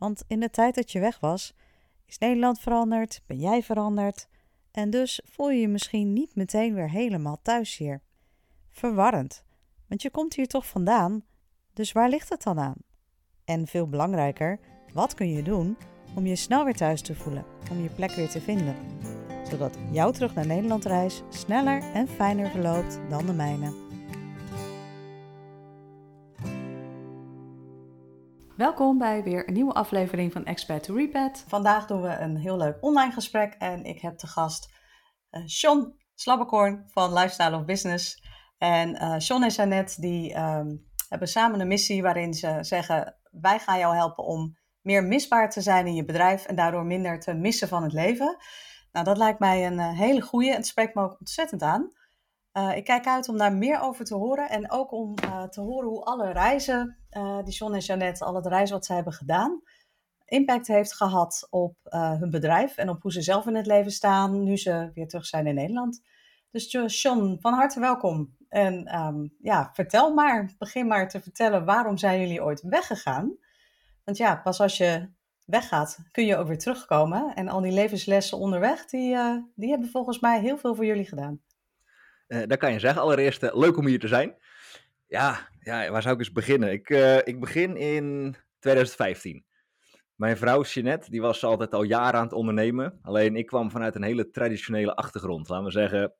Want in de tijd dat je weg was, is Nederland veranderd, ben jij veranderd en dus voel je je misschien niet meteen weer helemaal thuis hier. Verwarrend, want je komt hier toch vandaan, dus waar ligt het dan aan? En veel belangrijker, wat kun je doen om je snel weer thuis te voelen, om je plek weer te vinden? Zodat jouw terug naar Nederland reis sneller en fijner verloopt dan de mijne. Welkom bij weer een nieuwe aflevering van Expert to Repat. Vandaag doen we een heel leuk online gesprek en ik heb te gast uh, Sean Slabbekorn van Lifestyle of Business. En uh, Sean en Jeannette die um, hebben samen een missie waarin ze zeggen: wij gaan jou helpen om meer misbaar te zijn in je bedrijf en daardoor minder te missen van het leven. Nou, dat lijkt mij een uh, hele goede en het spreekt me ook ontzettend aan. Uh, ik kijk uit om daar meer over te horen en ook om uh, te horen hoe alle reizen, uh, die John en Jeannette, al het reizen wat ze hebben gedaan, impact heeft gehad op hun bedrijf en op hoe ze zelf in het leven staan nu ze weer terug zijn in Nederland. Dus John, van harte welkom. En um, ja, vertel maar, begin maar te vertellen waarom zijn jullie ooit weggegaan? Want ja, pas als je weggaat kun je ook weer terugkomen. En al die levenslessen onderweg, die, die hebben volgens mij heel veel voor jullie gedaan. Uh, dat kan je zeggen. Allereerst, uh, leuk om hier te zijn. Ja, ja waar zou ik eens beginnen? Ik, uh, ik begin in 2015. Mijn vrouw Jeanette, die was altijd al jaren aan het ondernemen. Alleen ik kwam vanuit een hele traditionele achtergrond. Laten we zeggen,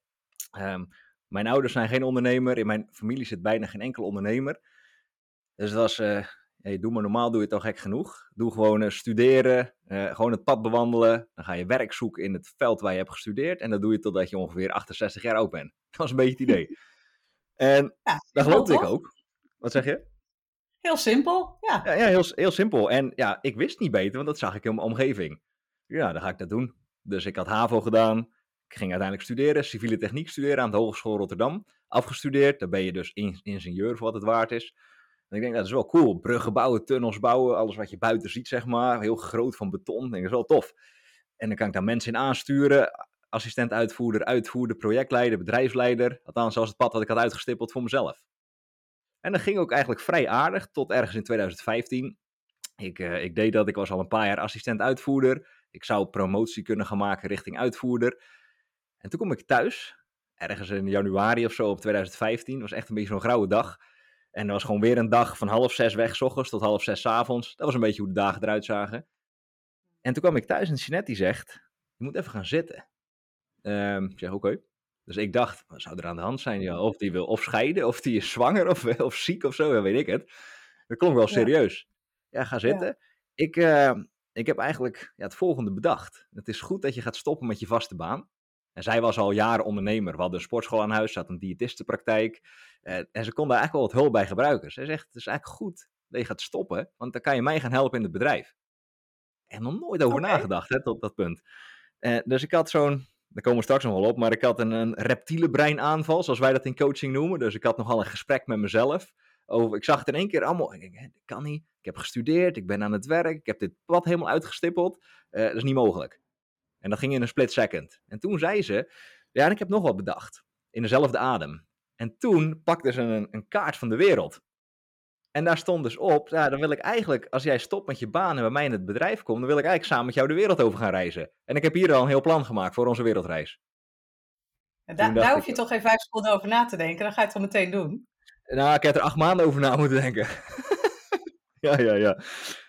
um, mijn ouders zijn geen ondernemer. In mijn familie zit bijna geen enkel ondernemer. Dus het was, hey, doe maar normaal, doe je het al gek genoeg. Doe gewoon studeren, gewoon het pad bewandelen. Dan ga je werk zoeken in het veld waar je hebt gestudeerd. En dat doe je totdat je ongeveer 68 jaar oud bent. Dat was een beetje het idee. En ja, dat geloofde ik ook. Wat zeg je? Heel simpel, ja. Ja, ja heel, heel simpel. En ja, ik wist niet beter, want dat zag ik in mijn omgeving. Ja, dan ga ik dat doen. Dus ik had HAVO gedaan. Ik ging uiteindelijk studeren, civiele techniek studeren aan de Hogeschool Rotterdam. Afgestudeerd, dan ben je dus ingenieur voor wat het waard is. Ik denk, dat is wel cool. Bruggen bouwen, tunnels bouwen, alles wat je buiten ziet, zeg maar. Heel groot van beton. Ik denk, dat is wel tof. En dan kan ik daar mensen in aansturen assistent uitvoerder, uitvoerder, projectleider, bedrijfsleider. Althans, zoals het pad wat ik had uitgestippeld voor mezelf. En dat ging ook eigenlijk vrij aardig, tot ergens in 2015. Ik, uh, ik deed dat, ik was al een paar jaar assistent uitvoerder. Ik zou promotie kunnen gaan maken richting uitvoerder. En toen kom ik thuis, ergens in januari of zo op 2015. Dat was echt een beetje zo'n grauwe dag. En er was gewoon weer een dag van half zes weg, s ochtends tot half zes s avonds. Dat was een beetje hoe de dagen eruit zagen. En toen kwam ik thuis en die zegt, je moet even gaan zitten. Um, ik zeg, oké. Dus ik dacht, wat zou er aan de hand zijn? Ja, of die wil of scheiden, of die is zwanger, of, of ziek of zo, dan weet ik het. Dat klonk wel serieus. Ja, ga zitten. Ja. Ik, uh, ik heb eigenlijk ja, het volgende bedacht. Het is goed dat je gaat stoppen met je vaste baan. En zij was al jaren ondernemer. We hadden een sportschool aan huis, ze had een diëtistenpraktijk. Uh, en ze kon daar eigenlijk wel wat hulp bij gebruiken. Zij zegt, het is eigenlijk goed dat je gaat stoppen, want dan kan je mij gaan helpen in het bedrijf. En nog nooit over okay. nagedacht, hè, tot dat punt. Uh, dus ik had zo'n daar komen we straks nog wel op. Maar ik had een, een reptiele breinaanval, zoals wij dat in coaching noemen. Dus ik had nogal een gesprek met mezelf. Over, ik zag het in één keer allemaal. Ik denk, dat kan niet. Ik heb gestudeerd, ik ben aan het werk, ik heb dit pad helemaal uitgestippeld. Uh, dat is niet mogelijk. En dat ging in een split second. En toen zei ze, ja, en ik heb nog wat bedacht. In dezelfde adem. En toen pakte ze een, een kaart van de wereld. En daar stond dus op, ja, dan wil ik eigenlijk, als jij stopt met je baan en bij mij in het bedrijf komt, dan wil ik eigenlijk samen met jou de wereld over gaan reizen. En ik heb hier al een heel plan gemaakt voor onze wereldreis. En da daar hoef je ik, toch geen vijf seconden over na te denken, dan ga je het wel meteen doen. Nou, ik heb er acht maanden over na moeten denken. ja, ja, ja.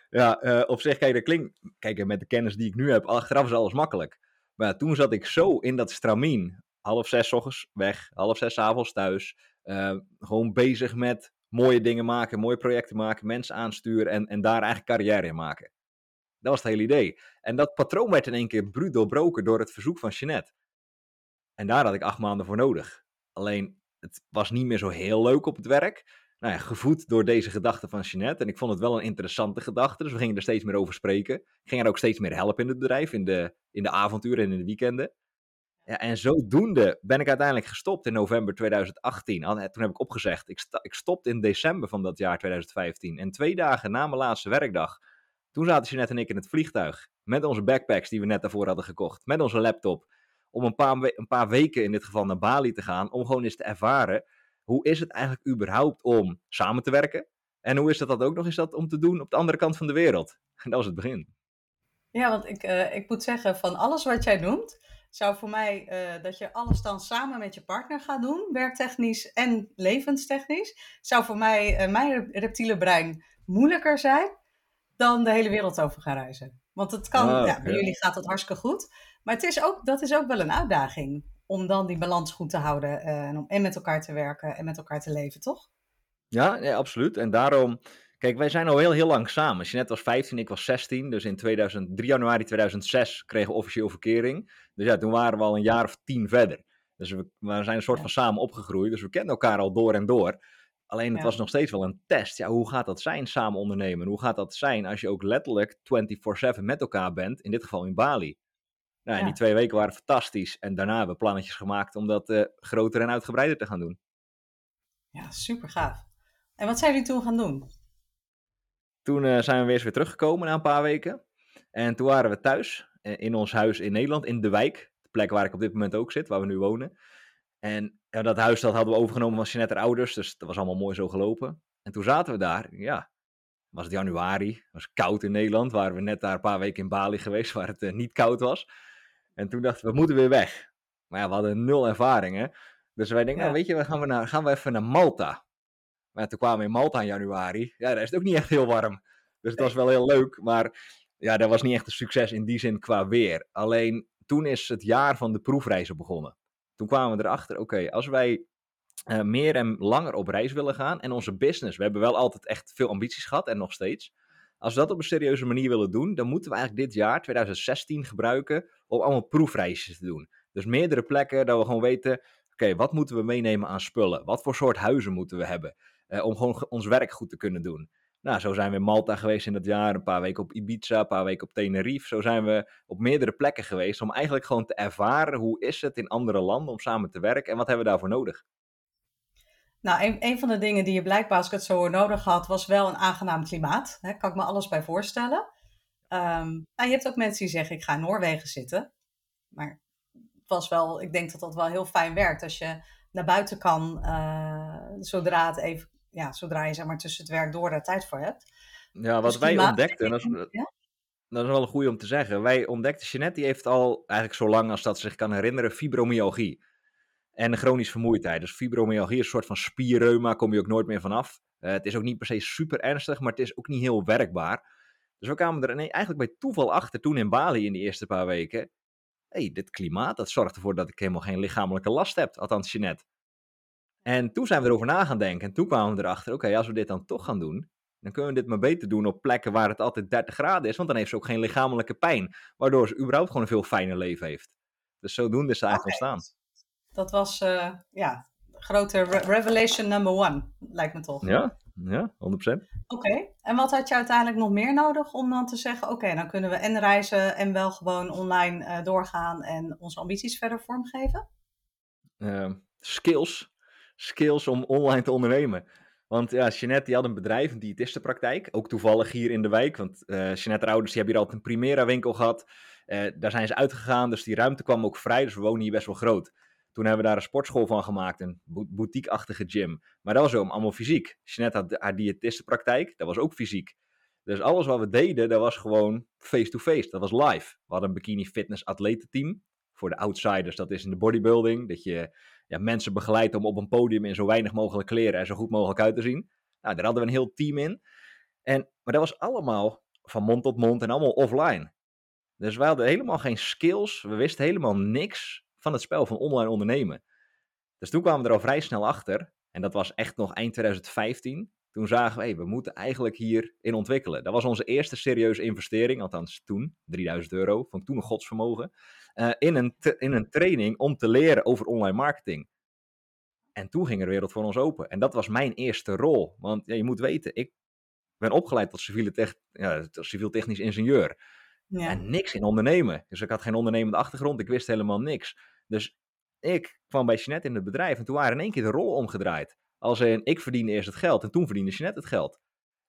Ja, uh, op zich, kijk, dat klinkt, kijk, met de kennis die ik nu heb, achteraf is alles makkelijk. Maar toen zat ik zo in dat stramien. Half zes ochtends weg, half zes avonds thuis. Uh, gewoon bezig met mooie dingen maken, mooie projecten maken, mensen aansturen en, en daar eigenlijk carrière in maken. Dat was het hele idee. En dat patroon werd in één keer bruut doorbroken door het verzoek van Jeanette. En daar had ik acht maanden voor nodig. Alleen, het was niet meer zo heel leuk op het werk. nou ja, gevoed door deze gedachte van Jeanette. En ik vond het wel een interessante gedachte, dus we gingen er steeds meer over spreken. Ik ging haar ook steeds meer helpen in het bedrijf, in de, in de avonturen en in de weekenden. Ja, en zodoende ben ik uiteindelijk gestopt in november 2018. Toen heb ik opgezegd. Ik, ik stopte in december van dat jaar 2015. En twee dagen na mijn laatste werkdag, toen zaten Jeanette en ik in het vliegtuig. Met onze backpacks die we net daarvoor hadden gekocht. Met onze laptop. Om een paar, een paar weken in dit geval naar Bali te gaan. Om gewoon eens te ervaren. Hoe is het eigenlijk überhaupt om samen te werken? En hoe is dat, dat ook nog eens dat om te doen op de andere kant van de wereld? En dat was het begin. Ja, want ik, uh, ik moet zeggen, van alles wat jij noemt, zou voor mij uh, dat je alles dan samen met je partner gaat doen, werktechnisch en levenstechnisch, zou voor mij uh, mijn reptiele brein moeilijker zijn dan de hele wereld over gaan reizen. Want het kan, oh, ja, bij jullie gaat het hartstikke goed, maar het is ook, dat is ook wel een uitdaging om dan die balans goed te houden uh, en om en met elkaar te werken en met elkaar te leven, toch? Ja, ja absoluut. En daarom Kijk, wij zijn al heel, heel lang samen. Jeanette was 15, ik was 16. Dus in 2000, 3 januari 2006 kregen we officieel verkering. Dus ja, toen waren we al een jaar of tien verder. Dus we, we zijn een soort van samen opgegroeid. Dus we kennen elkaar al door en door. Alleen het was nog steeds wel een test. Ja, hoe gaat dat zijn samen ondernemen? Hoe gaat dat zijn als je ook letterlijk 24-7 met elkaar bent? In dit geval in Bali. Nou, en die twee weken waren fantastisch. En daarna hebben we plannetjes gemaakt om dat uh, groter en uitgebreider te gaan doen. Ja, super gaaf. En wat zijn jullie toen gaan doen? Toen uh, zijn we weer eens weer teruggekomen na een paar weken. En toen waren we thuis eh, in ons huis in Nederland, in de wijk. De plek waar ik op dit moment ook zit, waar we nu wonen. En ja, dat huis dat hadden we overgenomen van Jeanette ouders, dus dat was allemaal mooi zo gelopen. En toen zaten we daar, ja, was het januari, het was koud in Nederland, waren we net daar een paar weken in Bali geweest, waar het uh, niet koud was. En toen dachten we, we moeten weer weg. Maar ja, we hadden nul ervaring, hè. Dus wij denken, nou weet je, we gaan, we naar, gaan we even naar Malta. Maar toen kwamen we in Malta in januari. Ja, daar is het ook niet echt heel warm. Dus het was wel heel leuk. Maar ja, dat was niet echt een succes in die zin qua weer. Alleen toen is het jaar van de proefreizen begonnen. Toen kwamen we erachter, oké, als wij uh, meer en langer op reis willen gaan en onze business, we hebben wel altijd echt veel ambities gehad en nog steeds. Als we dat op een serieuze manier willen doen, dan moeten we eigenlijk dit jaar, 2016, gebruiken om allemaal proefreisjes te doen. Dus meerdere plekken, dat we gewoon weten, oké, wat moeten we meenemen aan spullen? Wat voor soort huizen moeten we hebben? Uh, om gewoon ons werk goed te kunnen doen. Nou, zo zijn we in Malta geweest in het jaar, een paar weken op Ibiza, een paar weken op Tenerife. Zo zijn we op meerdere plekken geweest om eigenlijk gewoon te ervaren hoe is het in andere landen om samen te werken en wat hebben we daarvoor nodig. Nou, een, van de dingen die je blijkbaar, als ik het zo nodig had, was wel een aangenaam klimaat. Daar kan ik me alles bij voorstellen. Um, je hebt ook mensen die zeggen, ik ga in Noorwegen zitten. Maar het was wel, ik denk dat dat wel heel fijn werkt als je naar buiten kan, uh, zodra het even ja, zodra je zeg maar, tussen het werk door daar tijd voor hebt. Ja, wat dus wij ontdekten, dat is, dat is wel een goede om te zeggen. Wij ontdekten, Jeanette die heeft al eigenlijk zo lang als dat ze zich kan herinneren, fibromyalgie. En chronische vermoeidheid. Dus fibromyalgie is een soort van spierreuma, kom je ook nooit meer vanaf. Uh, het is ook niet per se super ernstig, maar het is ook niet heel werkbaar. Dus we kwamen er eigenlijk bij toeval achter toen in Bali in de eerste paar weken. hey, dit klimaat, dat zorgt ervoor dat ik helemaal geen lichamelijke last heb. Althans, Jeanette. En toen zijn we erover na gaan denken. En toen kwamen we erachter, oké, als we dit dan toch gaan doen, dan kunnen we dit maar beter doen op plekken waar het altijd 30 graden is. Want dan heeft ze ook geen lichamelijke pijn. Waardoor ze überhaupt gewoon een veel fijner leven heeft. Dus zodoende is ze eigenlijk okay. ontstaan. Dat was, uh, ja, grote re revelation number one, lijkt me toch. Ja, ja 100%. Oké, okay. en wat had je uiteindelijk nog meer nodig om dan te zeggen, oké, dan kunnen we en reizen en wel gewoon online uh, doorgaan en onze ambities verder vormgeven? Uh, skills skills om online te ondernemen. Want ja, Jeanette die had een bedrijf, een diëtistenpraktijk. Ook toevallig hier in de wijk. Want uh, Jeanette ouders die hebben hier altijd een Primera winkel gehad. Uh, daar zijn ze uitgegaan, dus die ruimte kwam ook vrij. Dus we wonen hier best wel groot. Toen hebben we daar een sportschool van gemaakt, een boutique-achtige gym. Maar dat was ook allemaal fysiek. Jeanette had haar diëtistenpraktijk, dat was ook fysiek. Dus alles wat we deden, dat was gewoon face-to-face. Dat was live. We hadden een bikini fitness atletenteam. Voor de outsiders, dat is in de bodybuilding. Dat je ja, mensen begeleidt om op een podium in zo weinig mogelijk kleren er zo goed mogelijk uit te zien. Nou, daar hadden we een heel team in. En, maar dat was allemaal van mond tot mond en allemaal offline. Dus we hadden helemaal geen skills. We wisten helemaal niks van het spel van online ondernemen. Dus toen kwamen we er al vrij snel achter. En dat was echt nog eind 2015. Toen zagen we, hey, we moeten eigenlijk hierin ontwikkelen. Dat was onze eerste serieuze investering, althans toen, 3000 euro, van toen een godsvermogen, uh, in, een in een training om te leren over online marketing. en toen ging er de wereld voor ons open. En dat was mijn eerste rol. Want ja, je moet weten, ik ben opgeleid tot civiele tech, ja, civiel technisch ingenieur. Ja. En niks in ondernemen. Dus ik had geen ondernemende achtergrond, ik wist helemaal niks. Dus ik kwam bij Jeanette in het bedrijf en toen waren in één keer de rol omgedraaid. Als in, ik verdiende eerst het geld en toen verdiende Jeanette het geld.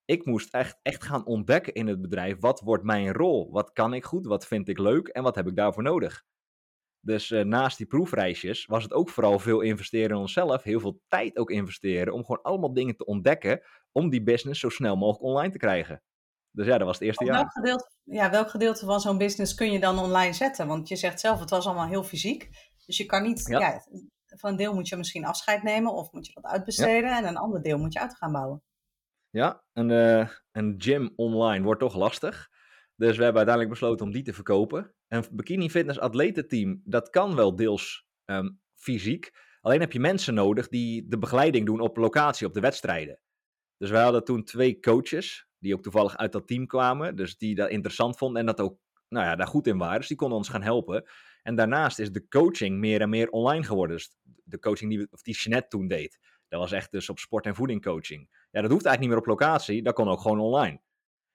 Ik moest echt, echt gaan ontdekken in het bedrijf, wat wordt mijn rol? Wat kan ik goed? Wat vind ik leuk? En wat heb ik daarvoor nodig? Dus uh, naast die proefreisjes was het ook vooral veel investeren in onszelf, heel veel tijd ook investeren om gewoon allemaal dingen te ontdekken om die business zo snel mogelijk online te krijgen. Dus ja, dat was het eerste jaar. Welk gedeelte, ja, welk gedeelte van zo'n business kun je dan online zetten? Want je zegt zelf, het was allemaal heel fysiek. Dus je kan niet, ja. van een deel moet je misschien afscheid nemen of moet je dat uitbesteden en een ander deel moet je uit gaan bouwen. Ja, een, uh, een gym online wordt toch lastig. Dus we hebben uiteindelijk besloten om die te verkopen. Een bikini fitness atletenteam, dat kan wel deels ehm, fysiek. Alleen heb je mensen nodig die de begeleiding doen op locatie, op de wedstrijden. Dus wij hadden toen twee coaches, die ook toevallig uit dat team kwamen. Dus die dat interessant vonden en dat ook nou ja, daar goed in waren. Dus die konden ons gaan helpen. En daarnaast is de coaching meer en meer online geworden. Dus de coaching die, of die Jeanette toen deed. Dat was echt dus op sport- en voeding coaching. Ja, dat hoeft eigenlijk niet meer op locatie. Dat kon ook gewoon online.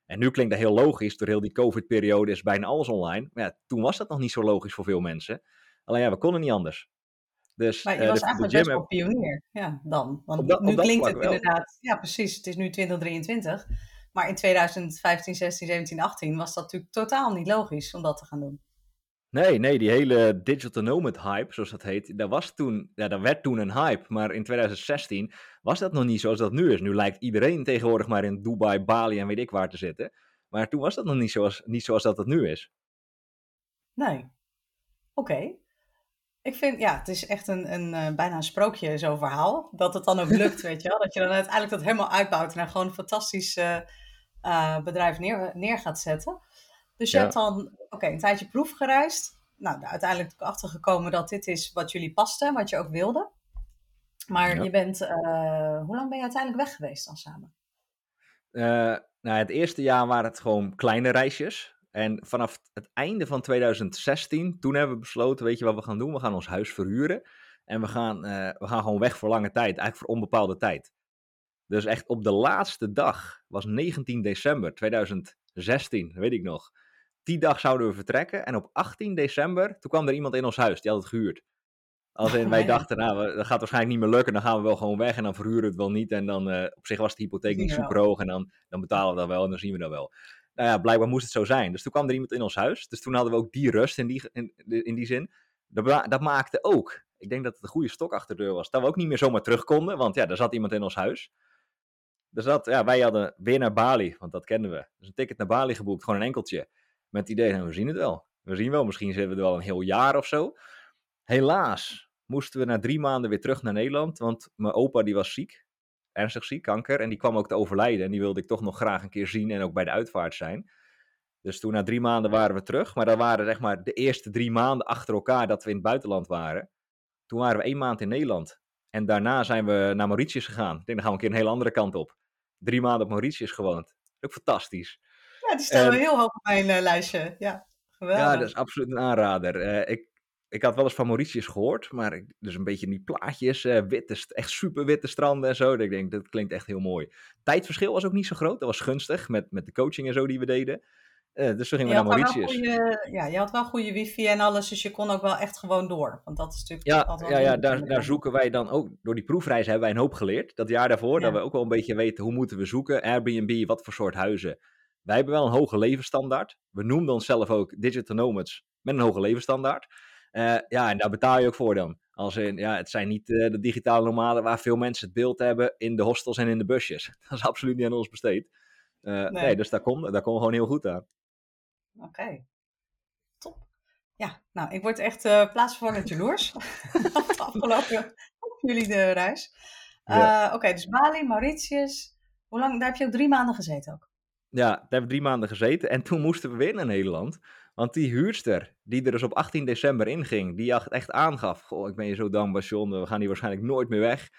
En nu klinkt dat heel logisch. Door heel die COVID-periode is bijna alles online. Maar ja, toen was dat nog niet zo logisch voor veel mensen. Alleen ja, we konden niet anders. Dus, maar je uh, was eigenlijk best wel pionier, ja, dan. Want dat, nu klinkt het inderdaad, ja precies, het is nu 2023. Maar in 2015, 16, 17, 18 was dat natuurlijk totaal niet logisch om dat te gaan doen. Nee, nee, die hele digital nomad hype, zoals dat heet, dat, was toen, ja, dat werd toen een hype. Maar in 2016 was dat nog niet zoals dat nu is. Nu lijkt iedereen tegenwoordig maar in Dubai, Bali en weet ik waar te zitten. Maar toen was dat nog niet zoals, niet zoals dat het nu is. Nee. Oké. Ik vind, ja, het is echt een, een uh, bijna een sprookje, zo'n verhaal. Dat het dan ook lukt, weet je wel. Dat je dan uiteindelijk dat helemaal uitbouwt en dan gewoon een fantastisch uh, bedrijf neer, neer gaat zetten. Dus je hebt dan, oké, een tijdje proef gereisd. Nou, uiteindelijk achter gekomen dat dit is wat jullie paste, wat je ook wilde. Maar je bent, uh, hoe lang ben je uiteindelijk weg geweest dan samen? Uh, nou, het eerste jaar waren het gewoon kleine reisjes. En vanaf het einde van 2016, toen hebben we besloten, weet je wat we gaan doen? We gaan ons huis verhuren. En we gaan, uh, we gaan gewoon weg voor lange tijd, eigenlijk voor onbepaalde tijd. Dus echt op de laatste dag, was 19 december 2016, weet ik nog. Die dag zouden we vertrekken. En op 18 december, toen kwam er iemand in ons huis, die had het gehuurd. Als in, wij dachten, nou, dat gaat waarschijnlijk niet meer lukken, dan gaan we wel gewoon weg en dan verhuren we het wel niet. En dan, uh, op zich was de hypotheek niet super hoog en dan, dan betalen we dat wel en dan zien we dat wel. Nou ja, blijkbaar moest het zo zijn. Dus toen kwam er iemand in ons huis. Dus toen hadden we ook die rust in die, in, in die zin. Dat, dat maakte ook, ik denk dat het een goede stok achter de deur was, dat we ook niet meer zomaar terug konden, want ja, er zat iemand in ons huis. Dus dat, ja, wij hadden weer naar Bali, want dat kenden we. Dus een ticket naar Bali geboekt, gewoon een enkeltje. Met het idee, nou, we zien het wel. We zien wel, misschien zitten we er wel een heel jaar of zo. Helaas moesten we na drie maanden weer terug naar Nederland, want mijn opa die was ziek. Ernstig ziek, kanker. En die kwam ook te overlijden. En die wilde ik toch nog graag een keer zien en ook bij de uitvaart zijn. Dus toen na drie maanden waren we terug. Maar dat waren zeg maar de eerste drie maanden achter elkaar dat we in het buitenland waren. Toen waren we één maand in Nederland. En daarna zijn we naar Mauritius gegaan. Ik denk, dan gaan we een keer een hele andere kant op. Drie maanden op Mauritius gewoond. Ook fantastisch. Ja, die staan we heel hoog op mijn uh, lijstje. Ja, geweldig. Ja, dat is absoluut een aanrader. Uh, ik, ik had wel eens van Mauritius gehoord, maar ik, dus een beetje die plaatjes, uh, witte, echt super witte stranden en zo. Dat ik denk, dat klinkt echt heel mooi. Tijdverschil was ook niet zo groot, dat was gunstig met, met de coaching en zo die we deden. Uh, dus toen gingen we naar Mauritius. Goede, ja, je had wel goede wifi en alles, dus je kon ook wel echt gewoon door. Want dat is natuurlijk ja, ja, ja daar, daar zoeken wij dan ook, door die proefreis hebben wij een hoop geleerd. Dat jaar daarvoor, dat we ook wel een beetje weten hoe moeten we zoeken. Airbnb, wat voor soort huizen. Wij hebben wel een hoge levensstandaard. We noemden onszelf ook digital nomads met een hoge levensstandaard. Uh, ja, en daar betaal je ook voor dan. Als in, ja, het zijn niet uh, de digitale nomaden waar veel mensen het beeld hebben in de hostels en in de busjes. Dat is absoluut niet aan ons besteed. Uh, nee. nee. dus daar komt daar kom gewoon heel goed aan. Oké, top. Ja, nou, ik word echt plaatsvervangend jaloers. Afgelopen op jullie de reis. Ja. Oké, dus Bali, Mauritius. Hoe lang, daar heb je ook drie maanden gezeten ook? Ja, daar hebben we drie maanden gezeten. En toen moesten we weer naar Nederland. Want die huurster, die er dus op 18 december inging, die echt aangaf: Goh, ik ben je zo dankbaar, John. We gaan hier waarschijnlijk nooit meer weg.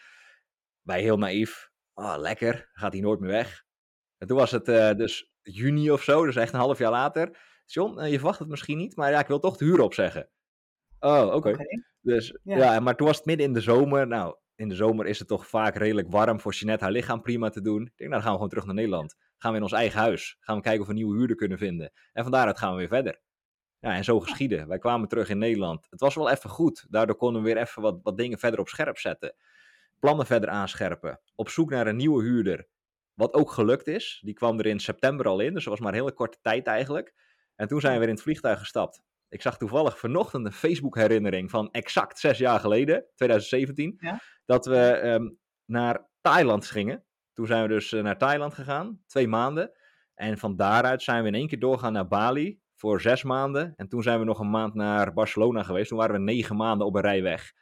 Wij heel naïef. Oh, lekker, gaat hij nooit meer weg. En toen was het uh, dus juni of zo, dus echt een half jaar later. John, uh, je verwacht het misschien niet, maar ja, ik wil toch de huur opzeggen. Oh, oké. Okay. Dus ja. ja. maar toen was het midden in de zomer. Nou, in de zomer is het toch vaak redelijk warm voor Jeanette haar lichaam prima te doen. Ik denk, nou dan gaan we gewoon terug naar Nederland. Gaan we in ons eigen huis. Gaan we kijken of we een nieuwe huurder kunnen vinden. En van daaruit gaan we weer verder. Ja, en zo geschieden. Wij kwamen terug in Nederland. Het was wel even goed. Daardoor konden we weer even wat, wat dingen verder op scherp zetten. Plannen verder aanscherpen. Op zoek naar een nieuwe huurder. Wat ook gelukt is. Die kwam er in september al in. Dus dat was maar een hele korte tijd eigenlijk. En toen zijn we weer in het vliegtuig gestapt. Ik zag toevallig vanochtend een Facebook-herinnering van exact zes jaar geleden, 2017, ja? dat we ehm, naar Thailand gingen. Toen zijn we dus eh, naar Thailand gegaan, twee maanden. En van daaruit zijn we in één keer doorgaan naar Bali voor zes maanden. En toen zijn we nog een maand naar Barcelona geweest. Toen waren we negen maanden op een rij weg.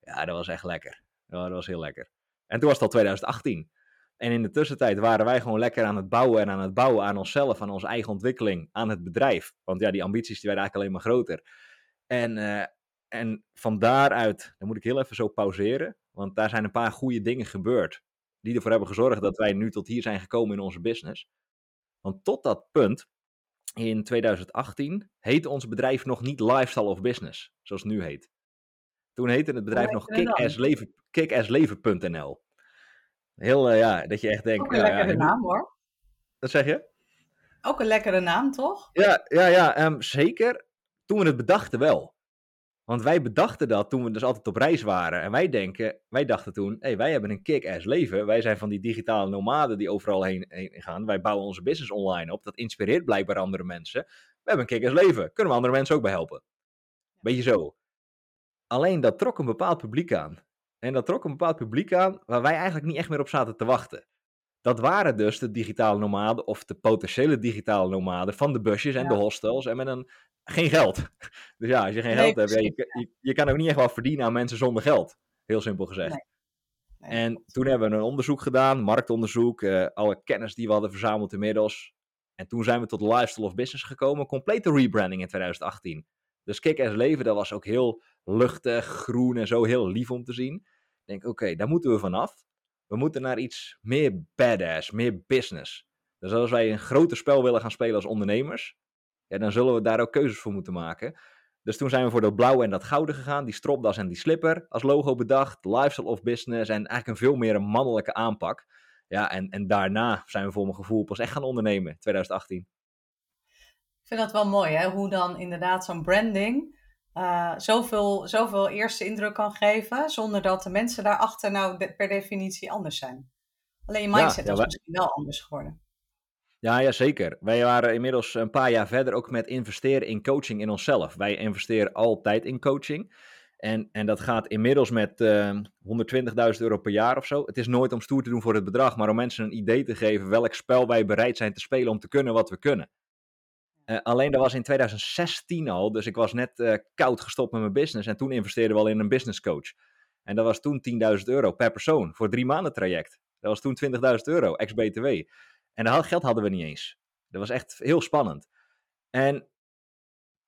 Ja, dat was echt lekker. Ja, dat was heel lekker. En toen was het al 2018. En in de tussentijd waren wij gewoon lekker aan het bouwen en aan het bouwen aan onszelf, aan onze eigen ontwikkeling, aan het bedrijf. Want ja, die ambities die werden eigenlijk alleen maar groter. En, uh, en van daaruit, dan moet ik heel even zo pauzeren, want daar zijn een paar goede dingen gebeurd. Die ervoor hebben gezorgd dat wij nu tot hier zijn gekomen in onze business. Want tot dat punt, in 2018, heette ons bedrijf nog niet Lifestyle of Business, zoals het nu heet. Toen heette het bedrijf nog kickassleven.nl. Heel, uh, ja, dat je echt denkt... Ook een lekkere ja, naam hoor. Dat zeg je? Ook een lekkere naam, toch? Ja, ja, ja um, zeker. Toen we het bedachten wel. Want wij bedachten dat toen we dus altijd op reis waren. En wij denken, wij dachten toen, hey, wij hebben een kick-ass leven. Wij zijn van die digitale nomaden die overal heen, heen, gaan. Wij bouwen onze business online op. Dat inspireert blijkbaar andere mensen. We hebben een kick-ass leven. Kunnen we andere mensen ook bij helpen? Beetje zo. Alleen dat trok een bepaald publiek aan. En dat trok een bepaald publiek aan waar wij eigenlijk niet echt meer op zaten te wachten. Dat waren dus de digitale nomaden of de potentiële digitale nomaden van de busjes en de hostels en met een, geen geld. Dus ja, als je geen geld hebt, je, je, je, kan ook niet echt wel verdienen aan mensen zonder geld. Heel simpel gezegd. Nee. Nee, en toen hebben we een onderzoek gedaan, marktonderzoek, uh, alle kennis die we hadden verzameld inmiddels. En toen zijn we tot Lifestyle of Business gekomen, complete rebranding in 2018. Dus Kick-Ass Leven, dat was ook heel luchtig, groen en zo, heel lief om te zien. Ik denk, oké, daar moeten we vanaf. We moeten naar iets meer badass, meer business. Dus als wij een groter spel willen gaan spelen als ondernemers, ja, dan zullen we daar ook keuzes voor moeten maken. Dus toen zijn we voor dat blauwe en dat gouden gegaan, die stropdas en die slipper als logo bedacht, lifestyle of business en eigenlijk een veel meer een mannelijke aanpak. Ja, en, en daarna zijn we voor mijn gevoel pas echt gaan ondernemen, 2018. Ik vind dat wel mooi, hè? hoe dan inderdaad zo'n branding uh, zoveel, zoveel eerste indruk kan geven, zonder dat de mensen daarachter nou per definitie anders zijn. Alleen je mindset ja, is misschien wel anders geworden. Ja, ja, zeker. Wij waren inmiddels een paar jaar verder ook met investeren in coaching in onszelf. Wij investeren altijd in coaching. En, en dat gaat inmiddels met uh, ehm, 120.000 euro per jaar of zo. Het is nooit om stoer te doen voor het bedrag, maar om mensen een idee te geven welk spel wij bereid zijn te spelen om te kunnen wat we kunnen. Uh, alleen dat was in 2016 al, dus ik was net uh, koud gestopt met mijn business. En toen investeerden we al in een business coach. En dat was toen 10.000 euro per persoon voor drie maanden traject. Dat was toen 20.000 euro, ex-BTW. En dat geld hadden we niet eens. Dat was echt heel spannend. En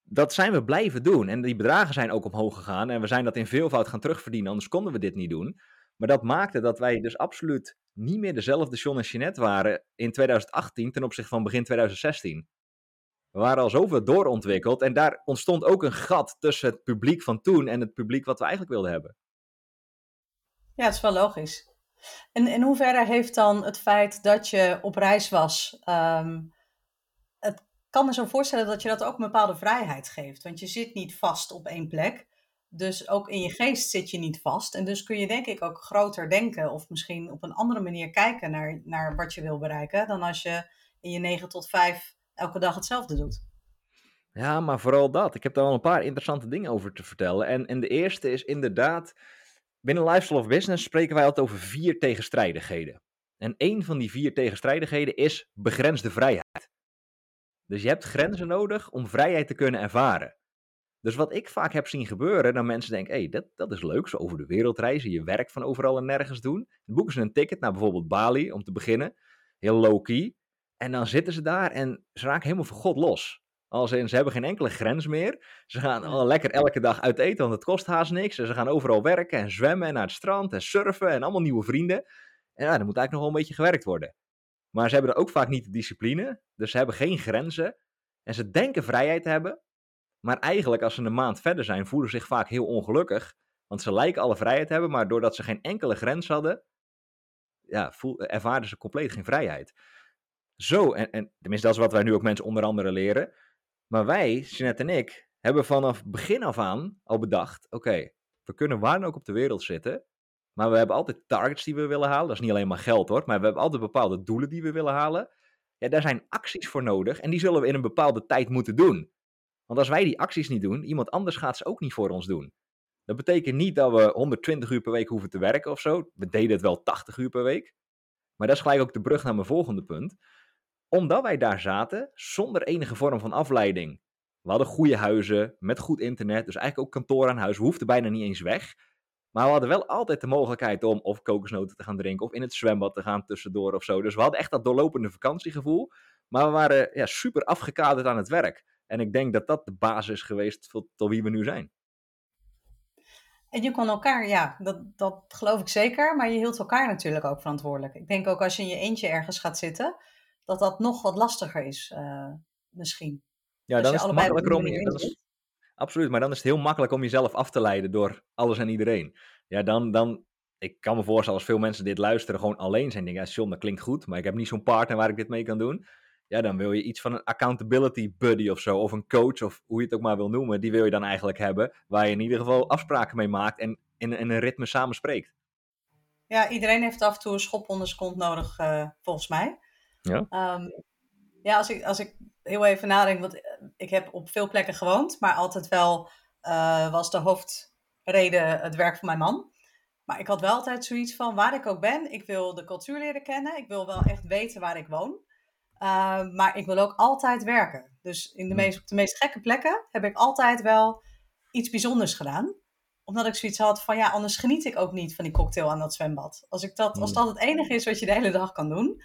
dat zijn we blijven doen. En die bedragen zijn ook omhoog gegaan. En we zijn dat in veelvoud gaan terugverdienen, anders konden we dit niet doen. Maar dat maakte dat wij dus absoluut niet meer dezelfde John en Jeanette waren in 2018 ten opzichte van begin 2016. We waren al zoveel doorontwikkeld en daar ontstond ook een gat tussen het publiek van toen en het publiek wat we eigenlijk wilden hebben. Ja, het is wel logisch. En in hoeverre heeft dan het feit dat je op reis was, um, het kan me zo voorstellen dat je dat ook een bepaalde vrijheid geeft. Want je zit niet vast op één plek. Dus ook in je geest zit je niet vast. En dus kun je denk ik ook groter denken of misschien op een andere manier kijken naar, naar wat je wil bereiken. Dan als je in je 9 tot 5 elke dag hetzelfde doet. Ja, maar vooral dat. Ik heb daar wel een paar interessante dingen over te vertellen. En, en de eerste is inderdaad, binnen Lifestyle of Business spreken wij altijd over vier tegenstrijdigheden. En één van die vier tegenstrijdigheden is begrensde vrijheid. Dus je hebt grenzen nodig om vrijheid te kunnen ervaren. Dus wat ik vaak heb zien gebeuren, dan mensen denken, hé, hey, dat, dat is leuk, zo over de wereld reizen, je werk van overal en nergens doen. Dan boeken ze een ticket naar bijvoorbeeld Bali, om te beginnen, heel low-key. En dan zitten ze daar en ze raken helemaal van God los. Als in, ze hebben geen enkele grens meer. Ze gaan al lekker elke dag uit eten, want het kost haast niks. En ze gaan overal werken en zwemmen en naar het strand en surfen en allemaal nieuwe vrienden. En ja, dan moet eigenlijk nog wel een beetje gewerkt worden. Maar ze hebben er ook vaak niet de discipline. Dus ze hebben geen grenzen. En ze denken vrijheid te hebben. Maar eigenlijk, als ze een maand verder zijn, voelen ze zich vaak heel ongelukkig. Want ze lijken alle vrijheid te hebben, maar doordat ze geen enkele grens hadden, ja, voel, ervaarden ze compleet geen vrijheid. Zo, en, en tenminste dat is wat wij nu ook mensen onder andere leren. Maar wij, Jeanette en ik, hebben vanaf begin af aan al bedacht, oké, we kunnen waar dan ook op de wereld zitten, maar we hebben altijd targets die we willen halen. Dat is niet alleen maar geld hoor, maar we hebben altijd bepaalde doelen die we willen halen. Ja, daar zijn acties voor nodig en die zullen we in een bepaalde tijd moeten doen. Want als wij die acties niet doen, iemand anders gaat ze ook niet voor ons doen. Dat betekent niet dat we 120 uur per week hoeven te werken of zo. We deden het wel 80 uur per week. Maar dat is gelijk ook de brug naar mijn volgende punt. Omdat wij daar zaten, zonder enige vorm van afleiding. We hadden goede huizen, met goed internet, dus eigenlijk ook kantoor aan huis. We hoefden bijna niet eens weg. Maar we hadden wel altijd de mogelijkheid om of kokosnoten te gaan drinken of in het zwembad te gaan tussendoor of zo. Dus we hadden echt dat doorlopende vakantiegevoel. Maar we waren ja, super afgekaderd aan het werk. En ik denk dat dat de basis is geweest tot wie we nu zijn. En je kon elkaar, ja, dat, dat geloof ik zeker, maar je hield elkaar natuurlijk ook verantwoordelijk. Ik denk ook als je in je eentje ergens gaat zitten, dat dat nog wat lastiger is, uh, misschien. Ja, dan is het makkelijker om je. absoluut, maar dan is het heel makkelijk om jezelf af te leiden door alles en iedereen. Ja, dan, dan, ik kan me voorstellen als veel mensen dit luisteren, gewoon alleen zijn. Denken, ja, John, dat klinkt goed, maar ik heb niet zo'n partner waar ik dit mee kan doen ja, dan wil je iets van een accountability buddy of zo, of een coach, of hoe je het ook maar wil noemen, die wil je dan eigenlijk hebben, waar je in ieder geval afspraken mee maakt en in, in een ritme samen spreekt. Ja, iedereen heeft af en toe een schop onder zijn kont nodig, uh, volgens mij. Ja. Um, ja, als ik, als ik heel even nadenk, want eh, ik heb op veel plekken gewoond, maar altijd wel uh, was de hoofdreden het werk van mijn man. Maar ik had wel altijd zoiets van, waar ik ook ben, ik wil de cultuur leren kennen. Ik wil wel echt weten waar ik woon. Ehm, maar ik wil ook altijd werken. Dus in de meest, op de meest gekke plekken heb ik altijd wel iets bijzonders gedaan. Omdat ik zoiets had van ja, anders geniet ik ook niet van die cocktail aan dat zwembad. Als, ik dat, als hmm. dat het enige is wat je de hele dag kan doen,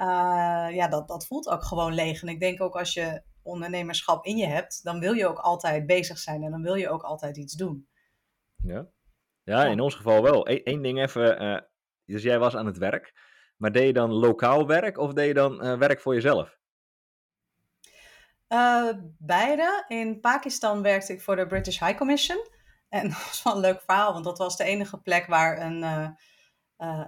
uh, ja, dat, dat voelt ook gewoon leeg. En ik denk ook als je ondernemerschap in je hebt, dan wil je ook altijd bezig zijn en dan wil je ook altijd iets doen. Ja, ja in ons geval wel. Eén ding even, uh, dus jij was aan het werk. Maar deed je dan lokaal werk of deed je dan uh, werk voor jezelf? Beide. In Pakistan werkte ik voor de British High Commission. En dat was wel een leuk verhaal, want dat was de enige plek waar een,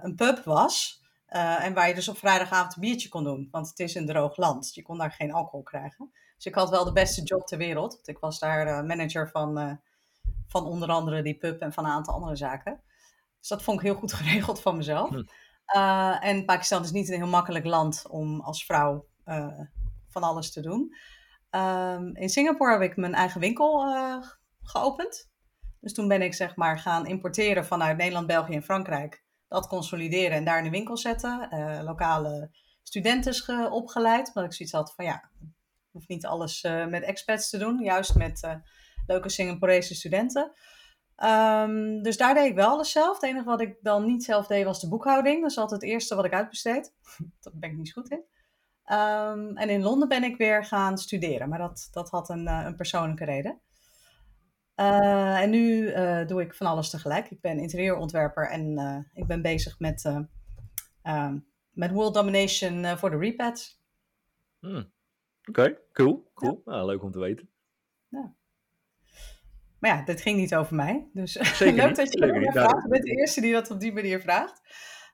een pub was. En waar je dus op vrijdagavond een biertje kon doen. Want het is een droog land. Je kon daar geen alcohol krijgen. Dus ik had wel de beste job ter wereld. Want ik was daar manager van, van onder andere die pub en van een aantal andere zaken. Dus dat vond ik heel goed geregeld van mezelf. Hm. En Pakistan is niet een heel makkelijk land om als vrouw van alles te doen. Um, in Singapore heb ik mijn eigen winkel geopend. Dus toen ben ik zeg maar gaan importeren vanuit Nederland, België en Frankrijk. Dat consolideren en daar in de winkel zetten. lokale studenten opgeleid. Omdat ik zoiets had van ja, ik hoef niet alles met expats te doen. Juist met leuke Singaporese studenten. Um, dus daar deed ik wel alles zelf. Het enige wat ik dan niet zelf deed was de boekhouding. Dat is altijd het eerste wat ik uitbesteed. Daar ben ik niet goed in. Um, en in Londen ben ik weer gaan studeren. Maar dat, dat had een, een persoonlijke reden. Uh, en nu uh, doe ik van alles tegelijk. Ik ben interieurontwerper en ik ben bezig met, um, met world domination voor de Repad. Hmm. Oké, okay, cool. cool. Ja. Nou, leuk om te weten. Ja. Maar ja, dit ging niet over mij. Dus Zeker leuk dat je dat vraagt. Je bent de eerste die dat op die manier vraagt.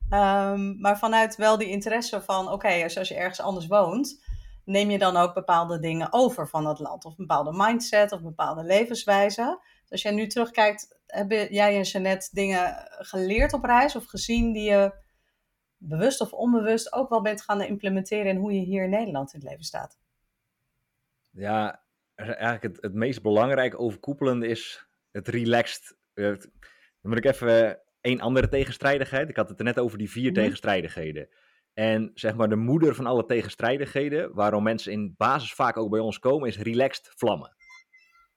Um, maar vanuit wel die interesse van, oké, okay, als, als je ergens anders woont, neem je dan ook bepaalde dingen over van dat land. Of een bepaalde mindset of een bepaalde levenswijze. Dus als jij nu terugkijkt, hebben jij en Jeannette dingen geleerd op reis of gezien die je bewust of onbewust ook wel bent gaan implementeren in hoe je hier in Nederland in het leven staat? Ja, eigenlijk het, het meest belangrijke overkoepelende is het relaxed. dan moet ik even één andere tegenstrijdigheid. Ik had het er net over die vier mhm. tegenstrijdigheden. En zeg maar de moeder van alle tegenstrijdigheden, waarom mensen in basis vaak ook bij ons komen, is relaxed vlammen.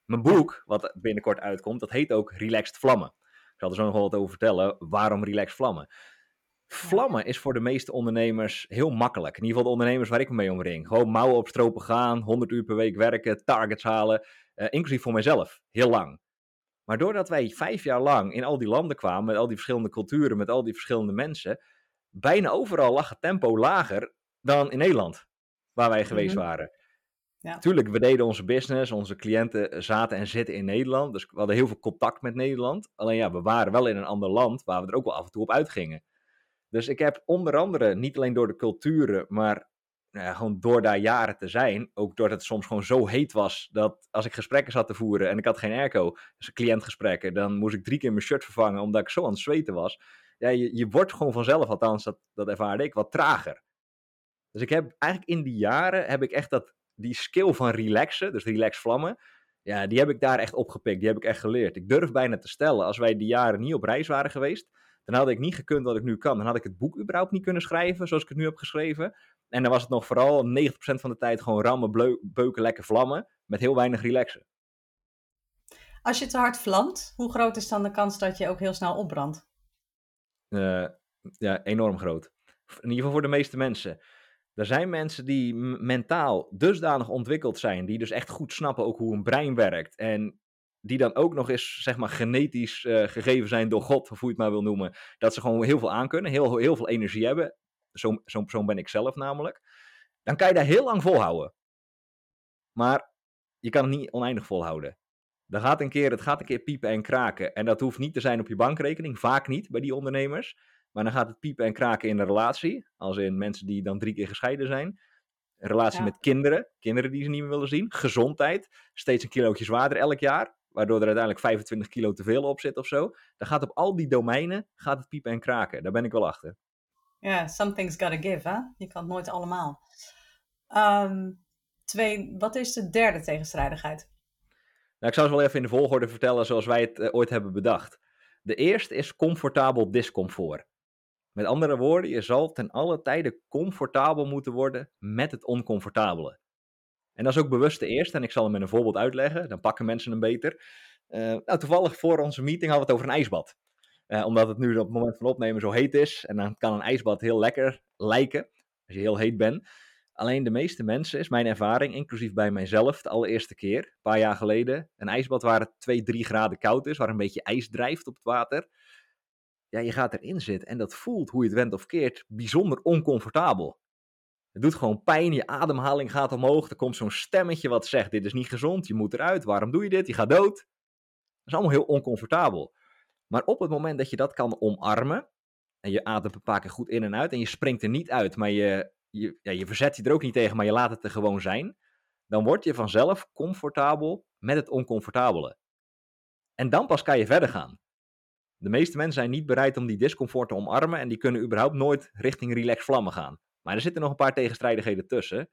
Mijn boek, wat binnenkort uitkomt, dat heet ook Relaxed Vlammen. Ik zal er zo nog wel wat over vertellen. Waarom relaxed vlammen? Vlammen is voor de meeste ondernemers heel makkelijk. In ieder geval de ondernemers waar ik me mee omring. Gewoon mouwen op stropen gaan, 100 uur per week werken, targets halen. Uh, inclusief voor mijzelf. Heel lang. Maar doordat wij vijf jaar lang in al die landen kwamen, met al die verschillende culturen, met al die verschillende mensen, bijna overal lag het tempo lager dan in Nederland, waar wij geweest mhm. waren. Ja. Tuurlijk, we deden onze business, onze cliënten zaten en zitten in Nederland, dus we hadden heel veel contact met Nederland. Alleen ja, we waren wel in een ander land waar we er ook wel af en toe op uitgingen. Dus ik heb onder andere, niet alleen door de culturen, maar nou ja, gewoon door daar jaren te zijn, ook doordat het soms gewoon zo heet was, dat als ik gesprekken zat te voeren en ik had geen airco, dus cliëntgesprekken, dan moest ik drie keer mijn shirt vervangen omdat ik zo aan het zweten was. Ja, je, je wordt gewoon vanzelf, althans dat, dat ervaarde ik, wat trager. Dus ik heb eigenlijk in die jaren, heb ik echt dat, die skill van relaxen, dus relax vlammen, ja, die heb ik daar echt opgepikt, die heb ik echt geleerd. Ik durf bijna te stellen, als wij die jaren niet op reis waren geweest, dan had ik niet gekund wat ik nu kan. Dan had ik het boek überhaupt niet kunnen schrijven zoals ik het nu heb geschreven. En dan was het nog vooral 90% van de tijd gewoon rammen, beuken, lekker vlammen. Met heel weinig relaxen. Als je te hard vlamt, hoe groot is dan de kans dat je ook heel snel opbrandt? Uh, ja, enorm groot. In ieder geval voor de meeste mensen. Er zijn mensen die mentaal dusdanig ontwikkeld zijn, die dus echt goed snappen ook hoe een brein werkt. En die dan ook nog eens, zeg maar, genetisch uh, gegeven zijn door God, of hoe je het maar wil noemen. Dat ze gewoon heel veel aankunnen, heel, heel veel energie hebben. Zo'n zo persoon ben ik zelf namelijk. Dan kan je daar heel lang volhouden. Maar je kan het niet oneindig volhouden. Dan gaat een keer, het gaat een keer piepen en kraken. En dat hoeft niet te zijn op je bankrekening, vaak niet bij die ondernemers. Maar dan gaat het piepen en kraken in een relatie. Als in mensen die dan drie keer gescheiden zijn. Een relatie met kinderen, kinderen die ze niet meer willen zien. Gezondheid, steeds een kilootje zwaarder elk jaar waardoor er uiteindelijk 25 kilo te veel op zit of zo. Dan gaat op al die domeinen gaat het piepen en kraken. Daar ben ik wel achter. Ja, yeah, something's gotta give, hè? Je kan het nooit allemaal. Ehm, twee, wat is de derde tegenstrijdigheid? Nou, ik zou het wel even in de volgorde vertellen zoals wij het eh, ooit hebben bedacht. De eerste is comfortabel discomfort. Met andere woorden, je zal ten alle tijde comfortabel moeten worden met het oncomfortabele. En dat is ook bewust de eerste, en ik zal hem met een voorbeeld uitleggen, dan pakken mensen hem beter. Uh, nou, toevallig voor onze meeting hadden we het over een ijsbad. Uh, omdat het nu op het moment van opnemen zo heet is, en dan kan een ijsbad heel lekker lijken, als je heel heet bent. Alleen de meeste mensen, is mijn ervaring, inclusief bij mijzelf, de allereerste keer, een paar jaar geleden, een ijsbad waar het 2, 3 graden koud is, waar een beetje ijs drijft op het water. Ja, je gaat erin zitten en dat voelt, hoe je het went of keert, bijzonder oncomfortabel. Het doet gewoon pijn, je ademhaling gaat omhoog. Er komt zo'n stemmetje wat zegt: Dit is niet gezond, je moet eruit, waarom doe je dit? Je gaat dood. Dat is allemaal heel oncomfortabel. Maar op het moment dat je dat kan omarmen, en je ademt een paar keer goed in en uit, en je springt er niet uit, maar je, je, ja, je verzet je er ook niet tegen, maar je laat het er gewoon zijn, dan word je vanzelf comfortabel met het oncomfortabele. En dan pas kan je verder gaan. De meeste mensen zijn niet bereid om die discomfort te omarmen en die kunnen überhaupt nooit richting relax vlammen gaan. Maar er zitten nog een paar tegenstrijdigheden tussen.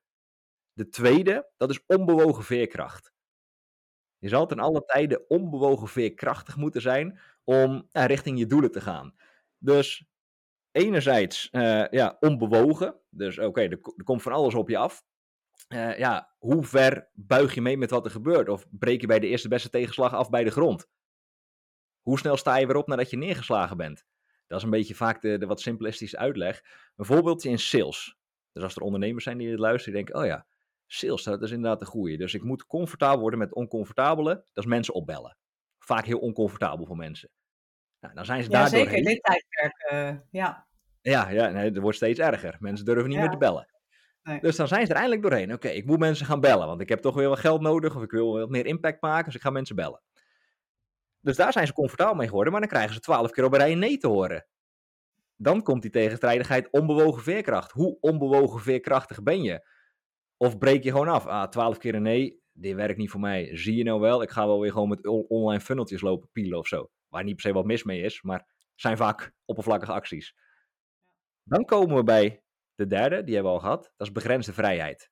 De tweede, dat is onbewogen veerkracht. Je zal ten alle tijde onbewogen veerkrachtig moeten zijn om richting je doelen te gaan. Dus enerzijds uh, ja, onbewogen. Dus oké, er, komt van alles op je af. Uh, ja, hoe ver buig je mee met wat er gebeurt? Of breek je bij de eerste beste tegenslag af bij de grond? Hoe snel sta je weer op nadat je neergeslagen bent? Dat is een beetje vaak de, wat simplistische uitleg. Een voorbeeldje in sales. Dus als er ondernemers zijn die dit luisteren, die denken, oh ja, sales, dat is inderdaad de goede. Dus ik moet comfortabel worden met oncomfortabele, dat is mensen opbellen. Vaak heel oncomfortabel voor mensen. Nou, dan zijn ze ja, zeker in dit tijdperk, uh, ja. Ja, ja nee, het wordt steeds erger. Mensen durven niet meer te bellen. Nee. Dus dan zijn ze er eindelijk doorheen. Oké, ik moet mensen gaan bellen, want ik heb toch weer wat geld nodig of ik wil wat meer impact maken, dus ik ga mensen bellen. Dus daar zijn ze comfortabel mee geworden, maar dan krijgen ze twaalf keer op een rij nee te horen. Dan komt die tegenstrijdigheid onbewogen veerkracht. Hoe onbewogen veerkrachtig ben je? Of breek je gewoon af? Ah, twaalf keer een nee, dit werkt niet voor mij. Zie je nou wel, ik ga wel weer gewoon met online funneltjes lopen pielen of zo. Waar niet per se wat mis mee is, maar zijn vaak oppervlakkige acties. Dan komen we bij de derde, die hebben we al gehad. Dat is begrensde vrijheid.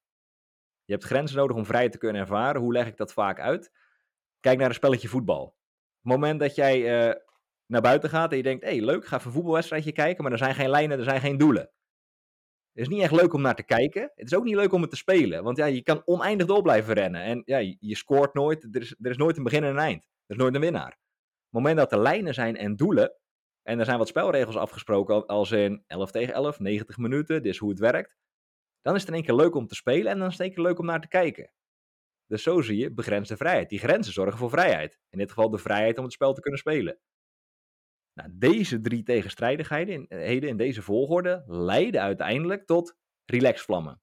Je hebt grenzen nodig om vrij te kunnen ervaren. Hoe leg ik dat vaak uit? Kijk naar een spelletje voetbal het moment dat jij uh, naar buiten gaat en je denkt, hé hey, leuk, ga even een voetbalwedstrijdje kijken, maar er zijn geen lijnen, er zijn geen doelen. Het is niet echt leuk om naar te kijken. Het is ook niet leuk om het te spelen. Want ja, je kan oneindig door blijven rennen. En ja, je, je scoort nooit. Er is, er is nooit een begin en een eind. Er is nooit een winnaar. Moment dat er lijnen zijn en doelen. En er zijn wat spelregels afgesproken. Als in 11 tegen 11, 90 minuten. Dit is hoe het werkt. Dan is het in één keer leuk om te spelen. En dan is het in één keer leuk om naar te kijken. Dus zo zie je begrensde vrijheid. Die grenzen zorgen voor vrijheid. In dit geval de vrijheid om het spel te kunnen spelen. Nou, deze drie tegenstrijdigheden in, in deze volgorde leiden uiteindelijk tot relaxvlammen.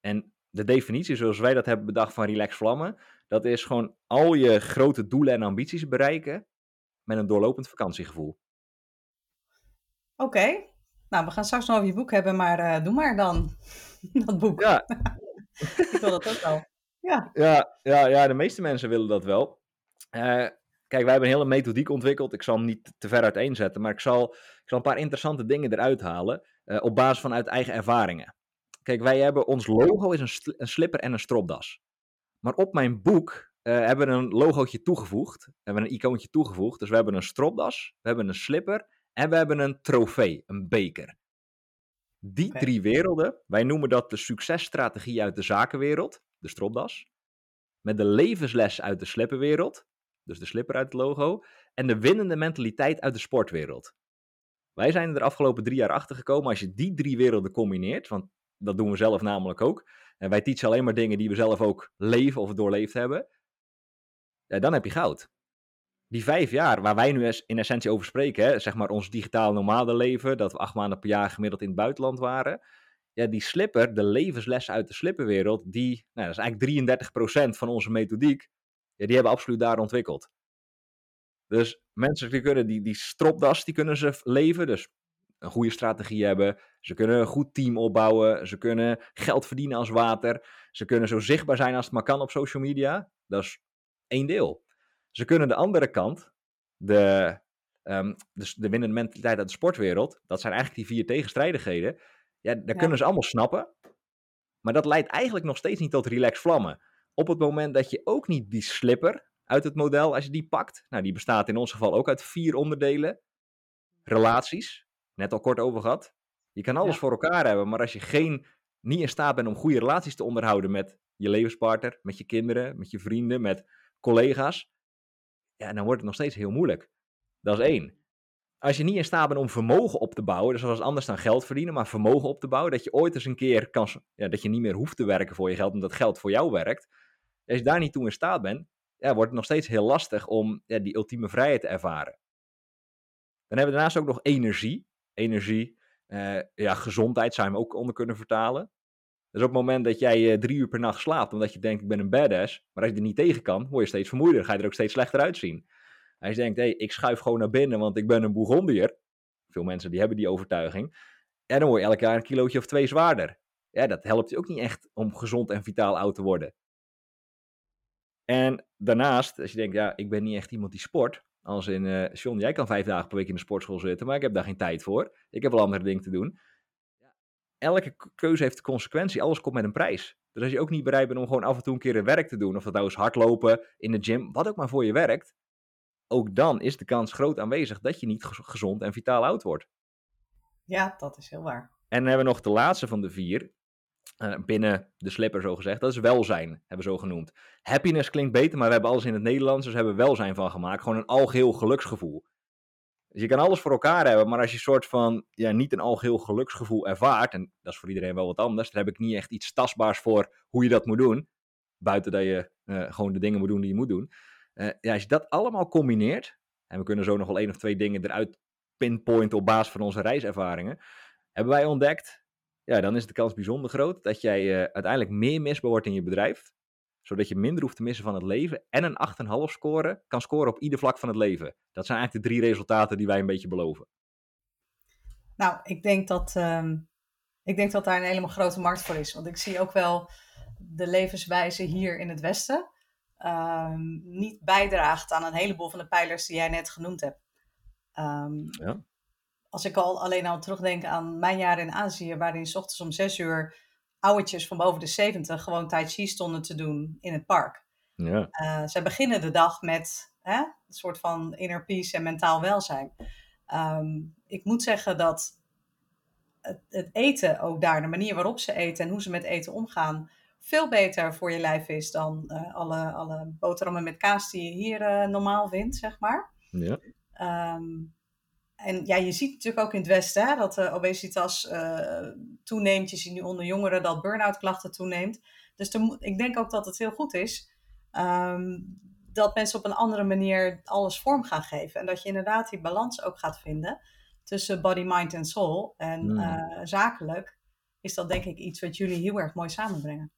En de definitie zoals wij dat hebben bedacht van relax vlammen, dat is gewoon al je grote doelen en ambities bereiken met een doorlopend vakantiegevoel. Oké, nou we gaan straks nog over je boek hebben, maar uh, doe maar dan dat boek. Ja. Ik wil dat ook wel. Ja. Ja, ja, ja, de meeste mensen willen dat wel. Uh, kijk, wij hebben een hele methodiek ontwikkeld. Ik zal hem niet te ver uiteenzetten, maar ik zal, ik zal een paar interessante dingen eruit halen uh, op basis van uit eigen ervaringen. Kijk, wij hebben ons logo is een, een slipper en een stropdas. Maar op mijn boek hebben we een logootje toegevoegd. Hebben een icoontje toegevoegd. Dus we hebben een stropdas, we hebben een slipper en we hebben een trofee, een beker. Die okay. drie werelden, wij noemen dat de successtrategie uit de zakenwereld, de stropdas. Met de levensles uit de slipperwereld, dus de slipper uit het logo. En de winnende mentaliteit uit de sportwereld. Wij zijn er de afgelopen drie jaar achter gekomen. Als je die drie werelden combineert, want dat doen we zelf namelijk ook. En wij teachen alleen maar dingen die we zelf ook leven of doorleefd hebben. Ja, dan heb je goud. Die vijf jaar waar wij nu in essentie over spreken, hè, zeg maar ons digitaal nomade leven, dat we acht maanden per jaar gemiddeld in het buitenland waren. Ja, die slipper, de levenslessen uit de slipperwereld, die, nou, dat is eigenlijk 33% van onze methodiek, ja, die hebben absoluut daar ontwikkeld. Dus mensen die kunnen die, die stropdas, die kunnen ze leven. Dus een goede strategie hebben. Ze kunnen een goed team opbouwen. Ze kunnen geld verdienen als water. Ze kunnen zo zichtbaar zijn als het maar kan op social media. Dat is één deel. Ze kunnen de andere kant, de, um, dus de winnende mentaliteit uit de sportwereld, dat zijn eigenlijk die vier tegenstrijdigheden. Ja, daar ja. kunnen ze allemaal snappen. Maar dat leidt eigenlijk nog steeds niet tot relax vlammen. Op het moment dat je ook niet die slipper uit het model, als je die pakt, nou die bestaat in ons geval ook uit vier onderdelen. Relaties, net al kort over gehad. Je kan alles ja. voor elkaar hebben, maar als je geen, niet in staat bent om goede relaties te onderhouden met je levenspartner, met je kinderen, met je vrienden, met collega's, ja, dan wordt het nog steeds heel moeilijk. Dat is één. Als je niet in staat bent om vermogen op te bouwen, dus dat is anders dan geld verdienen, maar vermogen op te bouwen, dat je ooit eens een keer kan, ja, dat je niet meer hoeft te werken voor je geld, omdat geld voor jou werkt. Als je daar niet toe in staat bent, ja, wordt het nog steeds heel lastig om ja, die ultieme vrijheid te ervaren. Dan hebben we daarnaast ook nog energie. Energie, uh, ja, gezondheid zou je hem ook onder kunnen vertalen. Dus op het moment dat jij uh, drie uur per nacht slaapt, omdat je denkt ik ben een badass, maar als je er niet tegen kan, word je steeds vermoeider, ga je er ook steeds slechter uitzien. Als je denkt, hey, ik schuif gewoon naar binnen, want ik ben een Bourgondier. Veel mensen die hebben die overtuiging. En dan word je elk jaar een kilootje of twee zwaarder. Ja, dat helpt je ook niet echt om gezond en vitaal oud te worden. En daarnaast, als je denkt, ja, ik ben niet echt iemand die sport. Als in, uh, John, jij kan vijf dagen per week in de sportschool zitten, maar ik heb daar geen tijd voor. Ik heb wel andere dingen te doen. Elke keuze heeft consequentie. Alles komt met een prijs. Dus als je ook niet bereid bent om gewoon af en toe een keer een werk te doen, of dat nou is hardlopen, in de gym, wat ook maar voor je werkt, ook dan is de kans groot aanwezig dat je niet gezond en vitaal oud wordt. Ja, dat is heel waar. En dan hebben we nog de laatste van de vier. Uh, binnen de slipper zo gezegd. Dat is welzijn, hebben we zo genoemd. Happiness klinkt beter, maar we hebben alles in het Nederlands, dus hebben we welzijn van gemaakt. Gewoon een algeheel geluksgevoel. Dus je kan alles voor elkaar hebben, maar als je soort van ja, niet een algeheel geluksgevoel ervaart, en dat is voor iedereen wel wat anders, daar heb ik niet echt iets tastbaars voor hoe je dat moet doen. Buiten dat je uh, gewoon de dingen moet doen die je moet doen. Uh, ja, als je dat allemaal combineert, en we kunnen zo nog wel één of twee dingen eruit pinpointen op basis van onze reiservaringen, hebben wij ontdekt ja, dan is de kans bijzonder groot dat jij uh, uiteindelijk meer misbaar wordt in je bedrijf, zodat je minder hoeft te missen van het leven en een 8,5 scoren kan scoren op ieder vlak van het leven. Dat zijn eigenlijk de drie resultaten die wij een beetje beloven. Nou, ik denk dat, uh, ik denk dat daar een helemaal grote markt voor is. Want ik zie ook wel de levenswijze hier in het Westen uh, niet bijdraagt aan een heleboel van de pijlers die jij net genoemd hebt. Um, ja als ik al alleen al terugdenk aan mijn jaren in Azië, waarin s ochtends om zes uur oudertjes van boven de 70 gewoon tai chi stonden te doen in het park. Ja. Uh, zij beginnen de dag met hè, een soort van inner peace en mentaal welzijn. Um, ik moet zeggen dat het, het, eten ook daar, de manier waarop ze eten en hoe ze met eten omgaan, veel beter voor je lijf is dan uh, alle, alle boterhammen met kaas die je hier uh, normaal vindt, zeg maar. Ja. Um, en ja, je ziet natuurlijk ook in het Westen hè, dat de obesitas uh, toeneemt. Je ziet nu onder jongeren dat burn-out klachten toeneemt. Dus ik denk ook dat het heel goed is um, dat mensen op een andere manier alles vorm gaan geven. En dat je inderdaad die balans ook gaat vinden tussen body, mind en soul. En mm. uh, zakelijk is dat denk ik iets wat jullie heel erg mooi samenbrengen.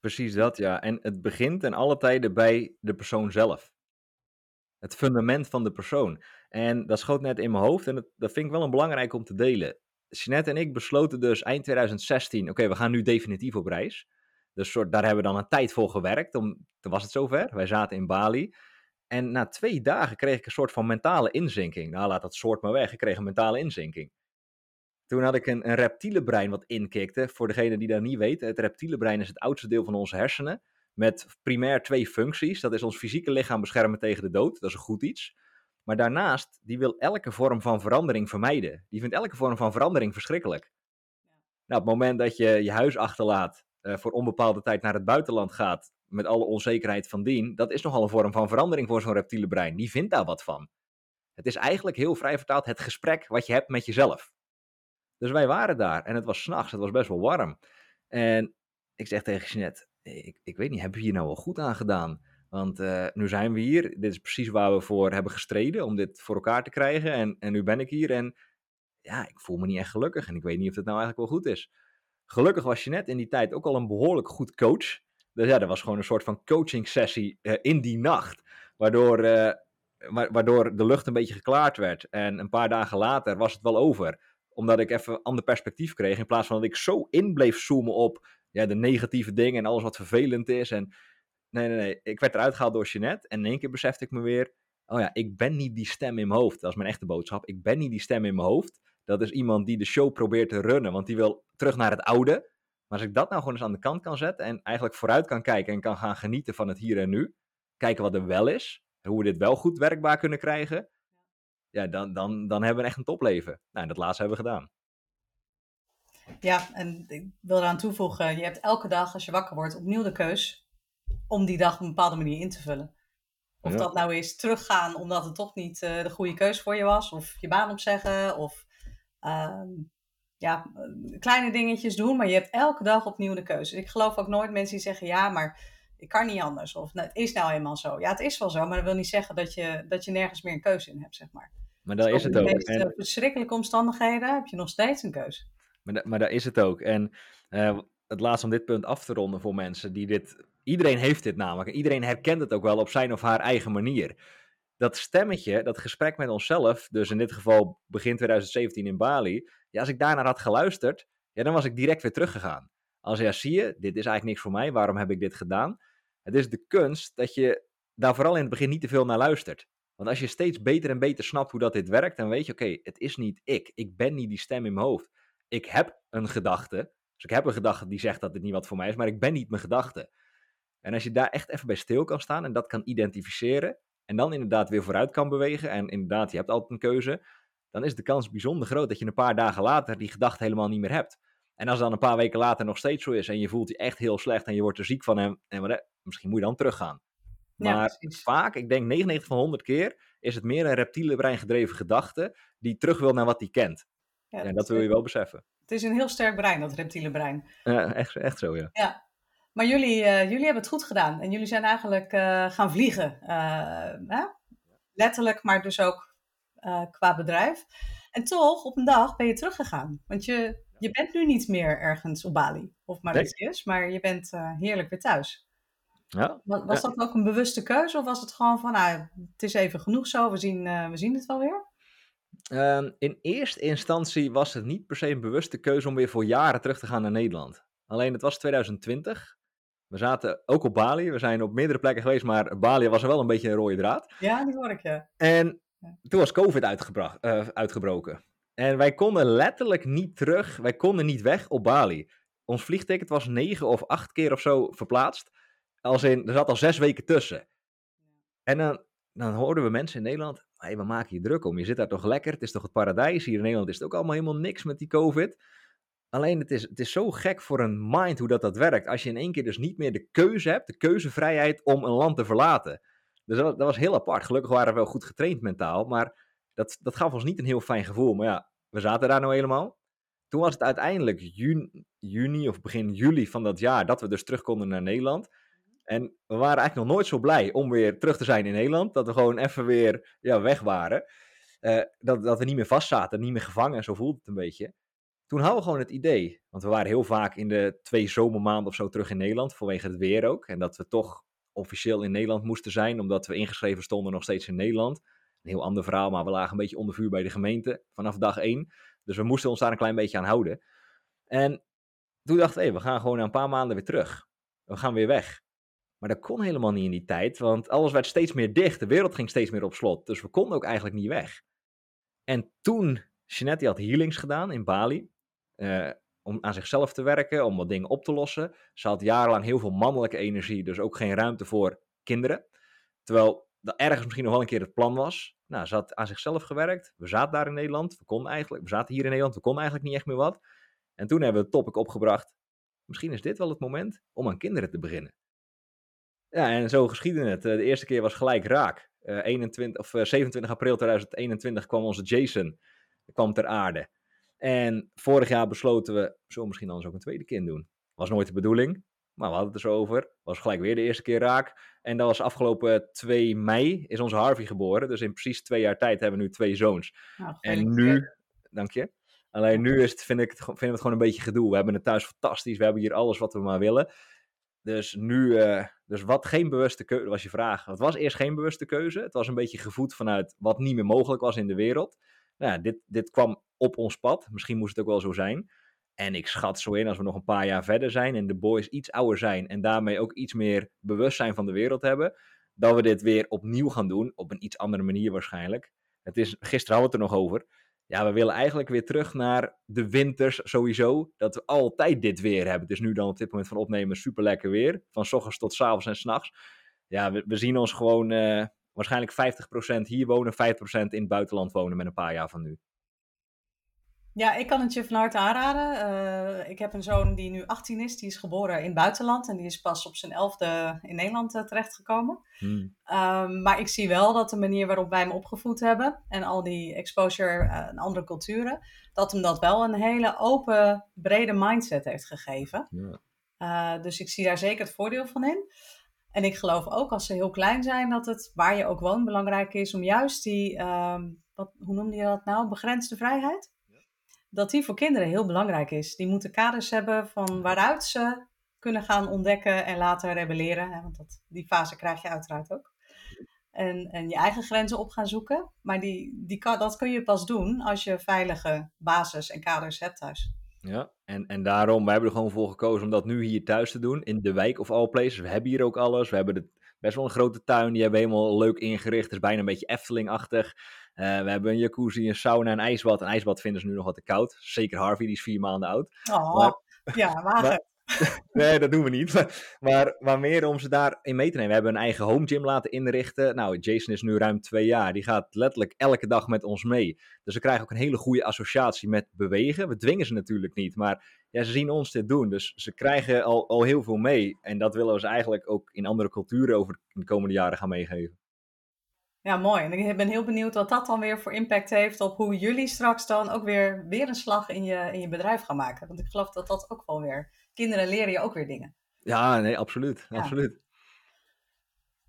Precies dat, ja. En het begint en alle tijden bij de persoon zelf. Het fundament van de persoon. En dat schoot net in mijn hoofd en dat, dat vind ik wel een belangrijk om te delen. Jeanette en ik besloten dus eind 2016, oké, we gaan nu definitief op reis. Dus soort, daar hebben we dan een tijd voor gewerkt. Om, toen was het zover. Wij zaten in Bali. En na twee dagen kreeg ik een soort van mentale inzinking. Nou, laat dat soort maar weg. Ik kreeg een mentale inzinking. Toen had ik een, een reptiele brein wat inkikte. Voor degene die dat niet weten, het reptiele brein is het oudste deel van onze hersenen. Met primair twee functies. Dat is ons fysieke lichaam beschermen tegen de dood. Dat is een goed iets. Maar daarnaast, die wil elke vorm van verandering vermijden. Die vindt elke vorm van verandering verschrikkelijk. Nou, op het moment dat je je huis achterlaat, uh, voor onbepaalde tijd naar het buitenland gaat, met alle onzekerheid van dien, dat is nogal een vorm van verandering voor zo'n reptiele brein. Die vindt daar wat van. Het is eigenlijk heel vrij vertaald het gesprek wat je hebt met jezelf. Dus wij waren daar en het was s'nachts, het was best wel warm. En ik zeg tegen Jeanette, ik, ik weet niet, hebben we hier nou wel goed aan gedaan? Want uh, nu zijn we hier, dit is precies waar we voor hebben gestreden om dit voor elkaar te krijgen. En, en nu ben ik hier en ja, ik voel me niet echt gelukkig en ik weet niet of het nou eigenlijk wel goed is. Gelukkig was Jeanette in die tijd ook al een behoorlijk goed coach. Dus ja, er was gewoon een soort van coaching sessie uh, in die nacht. Waardoor, waardoor de lucht een beetje geklaard werd. En een paar dagen later was het wel over. Omdat ik even een ander perspectief kreeg. In plaats van dat ik zo in bleef zoomen op ja, de negatieve dingen en alles wat vervelend is. En nee, nee, nee. Ik werd eruit gehaald door Jeanette. En in één keer besefte ik me weer. Oh ja, ik ben niet die stem in mijn hoofd. Dat is mijn echte boodschap. Ik ben niet die stem in mijn hoofd. Dat is iemand die de show probeert te runnen. Want die wil terug naar het oude. Maar als ik dat nou gewoon eens aan de kant kan zetten. En eigenlijk vooruit kan kijken en kan gaan genieten van het hier en nu. Kijken wat er wel is. Hoe we dit wel goed werkbaar kunnen krijgen. Ja, dan, dan, dan hebben we echt een topleven. Nou, en dat laatste hebben we gedaan. Ja, en ik wil eraan toevoegen, je hebt elke dag als je wakker wordt opnieuw de keus om die dag op een bepaalde manier in te vullen. Of dat nou is teruggaan omdat het toch niet uh, de goede keus voor je was, of je baan opzeggen, of uh, ja, kleine dingetjes doen, maar je hebt elke dag opnieuw de keuze. Ik geloof ook nooit mensen die zeggen ja, maar ik kan niet anders. Of nou, het is nou eenmaal zo. Ja, het is wel zo, maar dat wil niet zeggen dat je, dat je nergens meer een keuze in hebt, zeg maar. Maar dat dus is het ook. In en... verschrikkelijke omstandigheden heb je nog steeds een keuze. Maar, maar daar is het ook. En uh, het laatste om dit punt af te ronden voor mensen die dit... Iedereen heeft dit namelijk. Iedereen herkent het ook wel op zijn of haar eigen manier. Dat stemmetje, dat gesprek met onszelf, dus in dit geval begin 2017 in Bali, ja, als ik daarnaar had geluisterd, ja, dan was ik direct weer teruggegaan. Als ja, zie je, dit is eigenlijk niks voor mij, waarom heb ik dit gedaan? Het is de kunst dat je daar vooral in het begin niet te veel naar luistert. Want als je steeds beter en beter snapt hoe dat dit werkt, dan weet je, oké, het is niet ik. Ik ben niet die stem in mijn hoofd. Ik heb een gedachte. Dus ik heb een gedachte die zegt dat dit niet wat voor mij is, maar ik ben niet mijn gedachte. En als je daar echt even bij stil kan staan en dat kan identificeren, en dan inderdaad weer vooruit kan bewegen, en inderdaad, je hebt altijd een keuze, dan is de kans bijzonder groot dat je een paar dagen later die gedachte helemaal niet meer hebt. En als dan een paar weken later nog steeds zo is en je voelt je echt heel slecht en je wordt er ziek van en, en misschien moet je dan teruggaan. Maar vaak, ik denk 99 van 100 keer, is het meer een reptiele brein gedreven gedachte die terug wil naar wat hij kent. Ja, en dat wil je wel beseffen. Het is een heel sterk brein, dat reptiele brein. Ja, echt, echt zo, ja. Ja, maar jullie, uh, jullie hebben het goed gedaan. En jullie zijn eigenlijk uh, gaan vliegen. Uh, letterlijk, maar dus ook qua bedrijf. En toch, op een dag ben je teruggegaan. Want je, je bent nu niet meer ergens op Bali of Mauritius, nee. maar je bent heerlijk weer thuis. Ja, was, was dat ook een bewuste keuze of was het gewoon van, nou, het is even genoeg zo, we zien, we zien het wel weer? Uh, in eerste instantie was het niet per se een bewuste keuze om weer voor jaren terug te gaan naar Nederland. Alleen het was 2020. We zaten ook op Bali. We zijn op meerdere plekken geweest, maar Bali was er wel een beetje een rode draad. Ja, die hoor ik, ja. En toen was COVID uh, uitgebroken. En wij konden letterlijk niet terug. Wij konden niet weg op Bali. Ons vliegticket was negen of acht keer of zo verplaatst. Als in, er zat al zes weken tussen. En dan, dan hoorden we mensen in Nederland hey, we maken je druk om. Je zit daar toch lekker, het is toch het paradijs. Hier in Nederland is het ook allemaal helemaal niks met die COVID. Alleen het is, het is zo gek voor een mind hoe dat, dat werkt. Als je in één keer dus niet meer de keuze hebt, de keuzevrijheid om een land te verlaten. Dus dat, was heel apart. Gelukkig waren we wel goed getraind mentaal, maar dat, dat gaf ons niet een heel fijn gevoel. Maar ja, we zaten daar nou helemaal. Toen was het uiteindelijk juni, juni of begin juli van dat jaar dat we dus terug konden naar Nederland. En we waren eigenlijk nog nooit zo blij om weer terug te zijn in Nederland. Dat we gewoon even weer ja, weg waren. Uh, dat, dat we niet meer vast zaten, niet meer gevangen. Zo voelde het een beetje. toen hadden we gewoon het idee, want we waren heel vaak in de twee zomermaanden of zo terug in Nederland, vanwege het weer ook. En dat we toch officieel in Nederland moesten zijn, omdat we ingeschreven stonden nog steeds in Nederland. Een heel ander verhaal, maar we lagen een beetje onder vuur bij de gemeente vanaf dag één. Dus we moesten ons daar een klein beetje aan houden. En toen dachten we, we gaan gewoon na een paar maanden weer terug. We gaan weer weg. Maar dat kon helemaal niet in die tijd, want alles werd steeds meer dicht. De wereld ging steeds meer op slot. Dus we konden ook eigenlijk niet weg. En toen, Jeanette had healings gedaan in Bali. Uh, om aan zichzelf te werken, om wat dingen op te lossen. Ze had jarenlang heel veel mannelijke energie, dus ook geen ruimte voor kinderen. Terwijl dat ergens misschien nog wel een keer het plan was. Nou, ze had aan zichzelf gewerkt. We zaten daar in Nederland. We konden eigenlijk, we zaten hier in Nederland. We konden eigenlijk niet echt meer wat. En toen hebben we het topic opgebracht. Misschien is dit wel het moment om aan kinderen te beginnen. Ja, en zo geschiedde het. Eh, de eerste keer was gelijk raak. Uh, eh, 21, of 27 eh, april 2021 kwam onze Jason kwam ter aarde. En vorig jaar besloten we, zo misschien anders ook een tweede kind doen. Was nooit de bedoeling, maar we hadden het er zo over. Was gelijk weer de eerste keer raak. En dat was afgelopen 2 mei is onze Harvey geboren. Dus in precies twee jaar tijd hebben we nu twee zoons. Nou, en nu, dank je. Alleen nu is het, vind ik het, vind het gewoon een beetje gedoe. We hebben het thuis fantastisch. We hebben hier alles wat we maar willen. Dus nu, uh, dus wat geen bewuste keuze, was je vraag. Het was eerst geen bewuste keuze. Het was een beetje gevoed vanuit wat niet meer mogelijk was in de wereld. Nou dit, dit kwam op ons pad. Misschien moest het ook wel zo zijn. En ik schat zo in als we nog een paar jaar verder zijn en de boys iets ouder zijn en daarmee ook iets meer bewustzijn van de wereld hebben, dat we dit weer opnieuw gaan doen, op een iets andere manier waarschijnlijk. Het is, gisteren hadden we het er nog over. Ja, we willen eigenlijk weer terug naar de winters sowieso, dat we altijd dit weer hebben. Het is nu dan op dit moment van opnemen super lekker weer, van s ochtends tot avonds en s'nachts. Ja, we, zien ons gewoon uh, waarschijnlijk 50% hier wonen, 50% in het buitenland wonen met een paar jaar van nu. Ja, ik kan het je van harte aanraden. Uh, ik heb een zoon die nu 18 is. Die is geboren in het buitenland. En die is pas op zijn elfde in Nederland uh, terechtgekomen. Hmm. Um, maar ik zie wel dat de manier waarop wij hem opgevoed hebben. En al die exposure uh, aan andere culturen. Dat hem dat wel een hele open, brede mindset heeft gegeven. Ja. dus ik zie daar zeker het voordeel van in. En ik geloof ook als ze heel klein zijn. Dat het waar je ook woont belangrijk is. Om juist die, um, wat, hoe noemde je dat nou? Begrensde vrijheid? Dat die voor kinderen heel belangrijk is. Die moeten kaders hebben van waaruit ze kunnen gaan ontdekken en laten rebelleren. Hè, want dat, die fase krijg je uiteraard ook. En, en je eigen grenzen op gaan zoeken. Maar die, die, dat kun je pas doen als je veilige basis en kaders hebt thuis. Ja, en, en daarom, wij hebben er gewoon voor gekozen om dat nu hier thuis te doen. In de wijk of all places. We hebben hier ook alles. We hebben best wel een grote tuin. Die hebben we helemaal leuk ingericht. Het is bijna een beetje Efteling-achtig. Uh, we hebben een jacuzzi, een sauna, een ijsbad. Een ijsbad vinden ze nu nog wat te koud. Zeker Harvey, die is vier maanden oud. Oh, maar, ja, wagen. nee, dat doen we niet. Maar, maar, meer om ze daarin mee te nemen. We hebben een eigen home gym laten inrichten. Nou, Jason is nu ruim twee jaar. Die gaat letterlijk elke dag met ons mee. Dus ze krijgen ook een hele goede associatie met bewegen. We dwingen ze natuurlijk niet, maar ja, ze zien ons dit doen. Dus ze krijgen al, al heel veel mee. En dat willen we ze eigenlijk ook in andere culturen over de komende jaren gaan meegeven. Ja, mooi. En ik ben heel benieuwd wat dat dan weer voor impact heeft op hoe jullie straks dan ook weer, weer een slag in je, in je bedrijf gaan maken. Want ik geloof dat dat ook wel weer, kinderen leren je ook weer dingen. Ja, nee, absoluut. absoluut.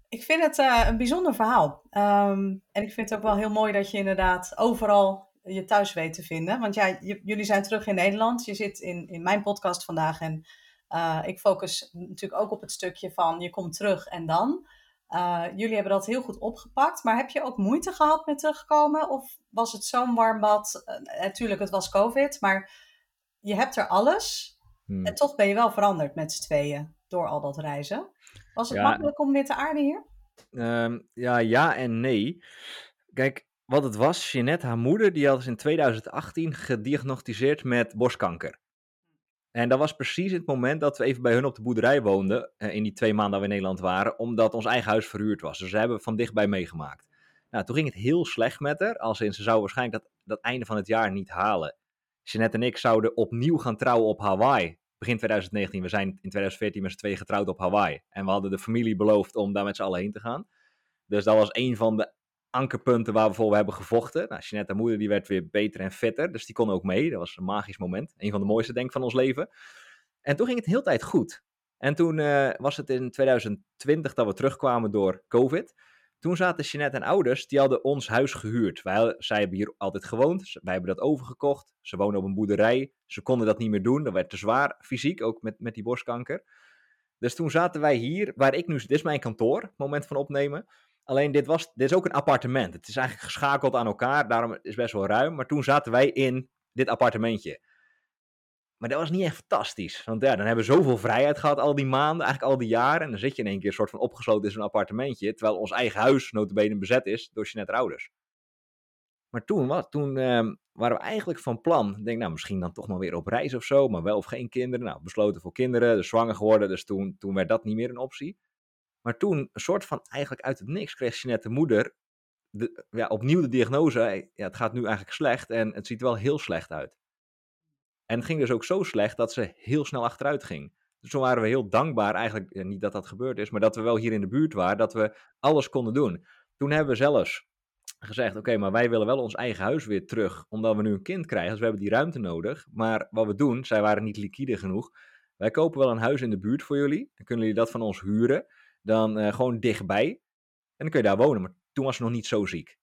Ik vind het uh, een bijzonder verhaal. Um, en ik vind het ook wel heel mooi dat je inderdaad overal je thuis weet te vinden. Want ja, jullie zijn terug in Nederland. Je zit in, in mijn podcast vandaag en uh, ik focus natuurlijk ook op het stukje van je komt terug en dan. Uh, jullie hebben dat heel goed opgepakt, maar heb je ook moeite gehad met terugkomen? Of was het zo'n warm bad? Uh, natuurlijk, het was COVID, maar je hebt er alles. Hmm. En toch ben je wel veranderd met z'n tweeën door al dat reizen. Was het makkelijk om weer te aarden hier? Um, ja, ja en nee. Kijk, wat het was, Jeanette, haar moeder, die had in 2018 gediagnosticeerd met borstkanker. En dat was precies het moment dat we even bij hun op de boerderij woonden, uh, in die twee maanden dat we in Nederland waren, omdat ons eigen huis verhuurd was. Dus ze hebben van dichtbij meegemaakt. Nou, toen ging het heel slecht met haar, als ze zou waarschijnlijk dat, dat einde van het jaar niet halen. Jeanette en ik zouden opnieuw gaan trouwen op Hawaii, begin 2019. We zijn in 2014 met z'n tweeën getrouwd op Hawaii. En we hadden de familie beloofd om daar met z'n allen heen te gaan. Dus dat was een van de ankerpunten waar we voor hebben gevochten. Nou, Jeanette, moeder, die werd weer beter en fitter. Dus die kon ook mee. Dat was een magisch moment. Een van de mooiste, denk ik, van ons leven. En toen ging het de hele tijd goed. En toen uh, was het in 2020 dat we terugkwamen door COVID. toen zaten Jeanette en ouders, die hadden ons huis gehuurd. Wij, zij hebben hier altijd gewoond, wij hebben dat overgekocht. Ze wonen op een boerderij, ze konden dat niet meer doen. Dat werd te zwaar, fysiek, ook met, met die borstkanker. Dus toen zaten wij hier, waar ik nu, dit is mijn kantoor, moment van opnemen. Alleen dit, was, dit is ook een appartement. Het is eigenlijk geschakeld aan elkaar, daarom is het best wel ruim. Maar toen zaten wij in dit appartementje. Maar dat was niet echt fantastisch. Want ja, dan hebben we zoveel vrijheid gehad al die maanden, eigenlijk al die jaren. En dan zit je in één keer soort van opgesloten in zo'n appartementje. Terwijl ons eigen huis notabene bezet is door Jeanette ouders. Maar toen, wat, toen ehm, waren we eigenlijk van plan. Ik denk, nou, misschien dan toch maar weer op reis of zo. Maar wel of geen kinderen. Nou, besloten voor kinderen. Dus zwanger geworden. Dus toen, toen werd dat niet meer een optie. Maar toen, een soort van eigenlijk uit het niks, kreeg Jeanette de moeder de, ja, opnieuw de diagnose. Ja, het gaat nu eigenlijk slecht en het ziet er wel heel slecht uit. En het ging dus ook zo slecht dat ze heel snel achteruit ging. Dus toen waren we heel dankbaar, eigenlijk niet dat dat gebeurd is, maar dat we wel hier in de buurt waren, dat we alles konden doen. Toen hebben we zelfs gezegd, oké, maar wij willen wel ons eigen huis weer terug, omdat we nu een kind krijgen, dus we hebben die ruimte nodig. Maar wat we doen, zij waren niet liquide genoeg. Wij kopen wel een huis in de buurt voor jullie, dan kunnen jullie dat van ons huren, dan uh, gewoon dichtbij. En dan kun je daar wonen, maar toen was ze nog niet zo ziek.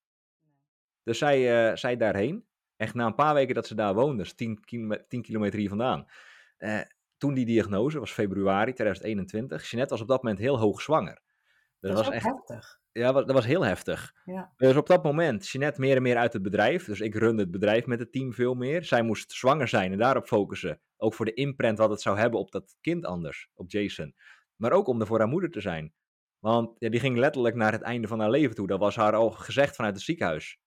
Dus zij, uh, zij daarheen. Echt na een paar weken dat ze daar woonde, dus 10, kilometer hier vandaan. Uh, toen die diagnose, was februari 2021. Jeanette was op dat moment heel hoog zwanger. Dat, dat was echt heftig. Ja, dat was heel heftig. Ja. Dus op dat moment, Jeanette meer en meer uit het bedrijf. Dus ik runde het bedrijf met het team veel meer. Zij moest zwanger zijn en daarop focussen. Ook voor de imprint wat het zou hebben op dat kind anders, op Jason. Maar ook om er voor haar moeder te zijn. Want ja, die ging letterlijk naar het einde van haar leven toe. Dat was haar al gezegd vanuit het ziekenhuis.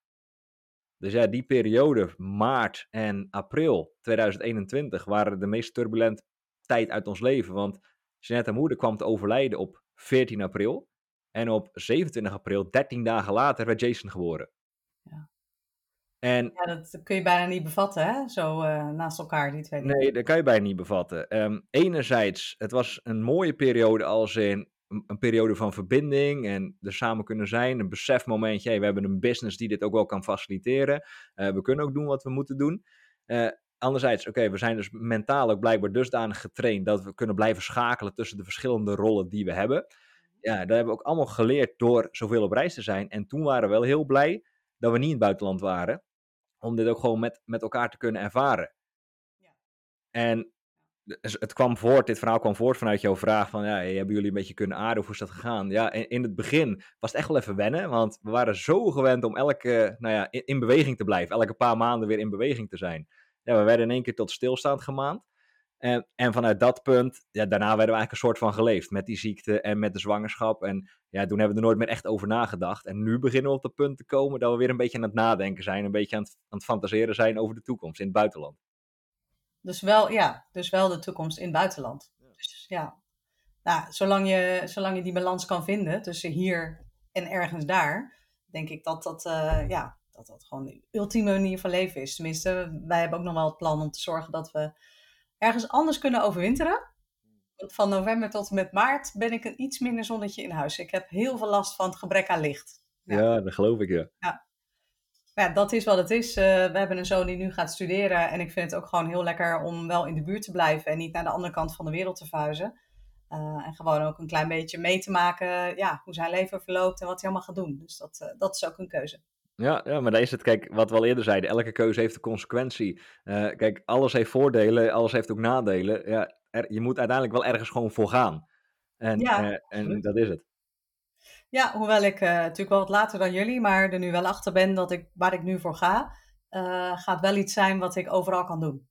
Dus ja, die periode, maart en april 2021, waren de meest turbulente tijd uit ons leven. Want Jeanette, haar moeder, kwam te overlijden op 14 april. En op 27 april, 13 dagen later, werd Jason geboren. Ja. En, ja, dat kun je bijna niet bevatten, hè? Zo uh, naast elkaar, die twee dingen. Nee, dat kan je bijna niet bevatten. Um, enerzijds, het was een mooie periode als in een, periode van verbinding en er samen kunnen zijn. Een besefmomentje, hey, we hebben een business die dit ook wel kan faciliteren. Uh, we kunnen ook doen wat we moeten doen. Uh, anderzijds, oké, we zijn dus mentaal ook blijkbaar dusdanig getraind dat we kunnen blijven schakelen tussen de verschillende rollen die we hebben. Ja, dat hebben we ook allemaal geleerd door zoveel op reis te zijn. En toen waren we wel heel blij dat we niet in het buitenland waren, om dit ook gewoon met, met elkaar te kunnen ervaren. Ja. En het kwam voort, dit verhaal kwam voort vanuit jouw vraag van, ja, hebben jullie een beetje kunnen aarden hoe is dat gegaan? Ja, in, in het begin was het echt wel even wennen, want we waren zo gewend om elke, nou ja, in, beweging te blijven, elke paar maanden weer in beweging te zijn. Ja, we werden in één keer tot stilstand gemaand. En, en vanuit dat punt, ja, daarna werden we eigenlijk een soort van geleefd met die ziekte en met de zwangerschap. En ja, toen hebben we er nooit meer echt over nagedacht. En nu beginnen we op dat punt te komen dat we weer een beetje aan het nadenken zijn, een beetje aan het, aan het fantaseren zijn over de toekomst in het buitenland. Dus wel, ja, dus wel de toekomst in het buitenland. Dus ja, nou, zolang, je, zolang je die balans kan vinden tussen hier en ergens daar, denk ik dat dat, uh, ja, dat, dat gewoon de ultieme manier van leven is. Tenminste, wij hebben ook nog wel het plan om te zorgen dat we ergens anders kunnen overwinteren. Van november tot en met maart ben ik een iets minder zonnetje in huis. Ik heb heel veel last van het gebrek aan licht. Ja, ja dat geloof ik, ja. ja ja, dat is wat het is. Uh, we hebben een zoon die nu gaat studeren. En ik vind het ook gewoon heel lekker om wel in de buurt te blijven. En niet naar de andere kant van de wereld te vuizen. Uh, en gewoon ook een klein beetje mee te maken ja, hoe zijn leven verloopt en wat hij allemaal gaat doen. Dus dat, uh, dat is ook een keuze. Ja, ja, maar daar is het, kijk, wat we al eerder zeiden, elke keuze heeft een consequentie. kijk, alles heeft voordelen, alles heeft ook nadelen. Ja, er, je moet uiteindelijk wel ergens gewoon voor gaan. En, ja, en dat is het. Ja, hoewel ik uh, natuurlijk wel wat later dan jullie, maar er nu wel achter ben dat ik waar ik nu voor ga, gaat wel iets zijn wat ik overal kan doen.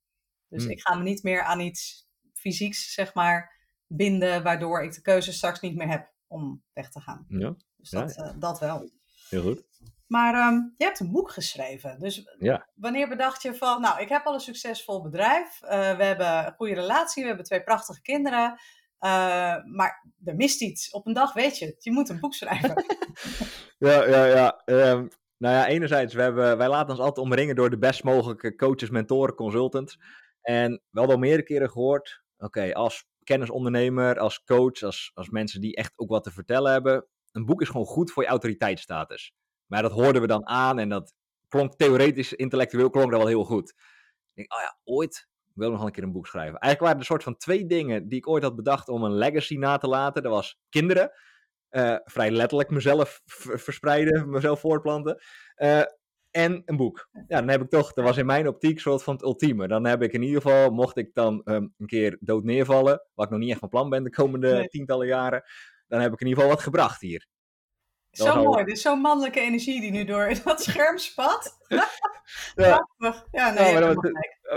Dus hmm. ik ga me niet meer aan iets fysieks, zeg maar, binden, waardoor ik de keuze straks niet meer heb om weg te gaan. Ja. Dus dat, ja. Dat wel. Heel goed. Maar um, je hebt een boek geschreven. Dus ja. wanneer bedacht je van, nou, ik heb al een succesvol bedrijf. we hebben een goede relatie, we hebben twee prachtige kinderen. Uh, maar er mist iets. Op een dag weet je het. Je moet een boek schrijven. ja, ja, ja. Um, nou ja, enerzijds, we hebben, wij laten ons altijd omringen door de best mogelijke coaches, mentoren, consultants. En wel al meerdere keren gehoord, oké, als kennisondernemer, als coach, als, als mensen die echt ook wat te vertellen hebben, een boek is gewoon goed voor je autoriteitsstatus. Maar dat hoorden we dan aan en dat klonk theoretisch, intellectueel klonk dat wel heel goed. Ik denk, oh ja, ooit wil nog een keer een boek schrijven. Eigenlijk waren er een soort van twee dingen die ik ooit had bedacht om een legacy na te laten. Dat was kinderen. vrij letterlijk mezelf verspreiden, mezelf voortplanten. en een boek. Ja, dan heb ik toch, dat was in mijn optiek soort van het ultieme. Dan heb ik in ieder geval, mocht ik dan ehm, een keer dood neervallen, wat ik nog niet echt van plan ben de komende tientallen jaren, dan heb ik in ieder geval wat gebracht hier. Zo mooi, dus zo'n mannelijke energie die nu door dat scherm spat. ja. Ja, nee, ja,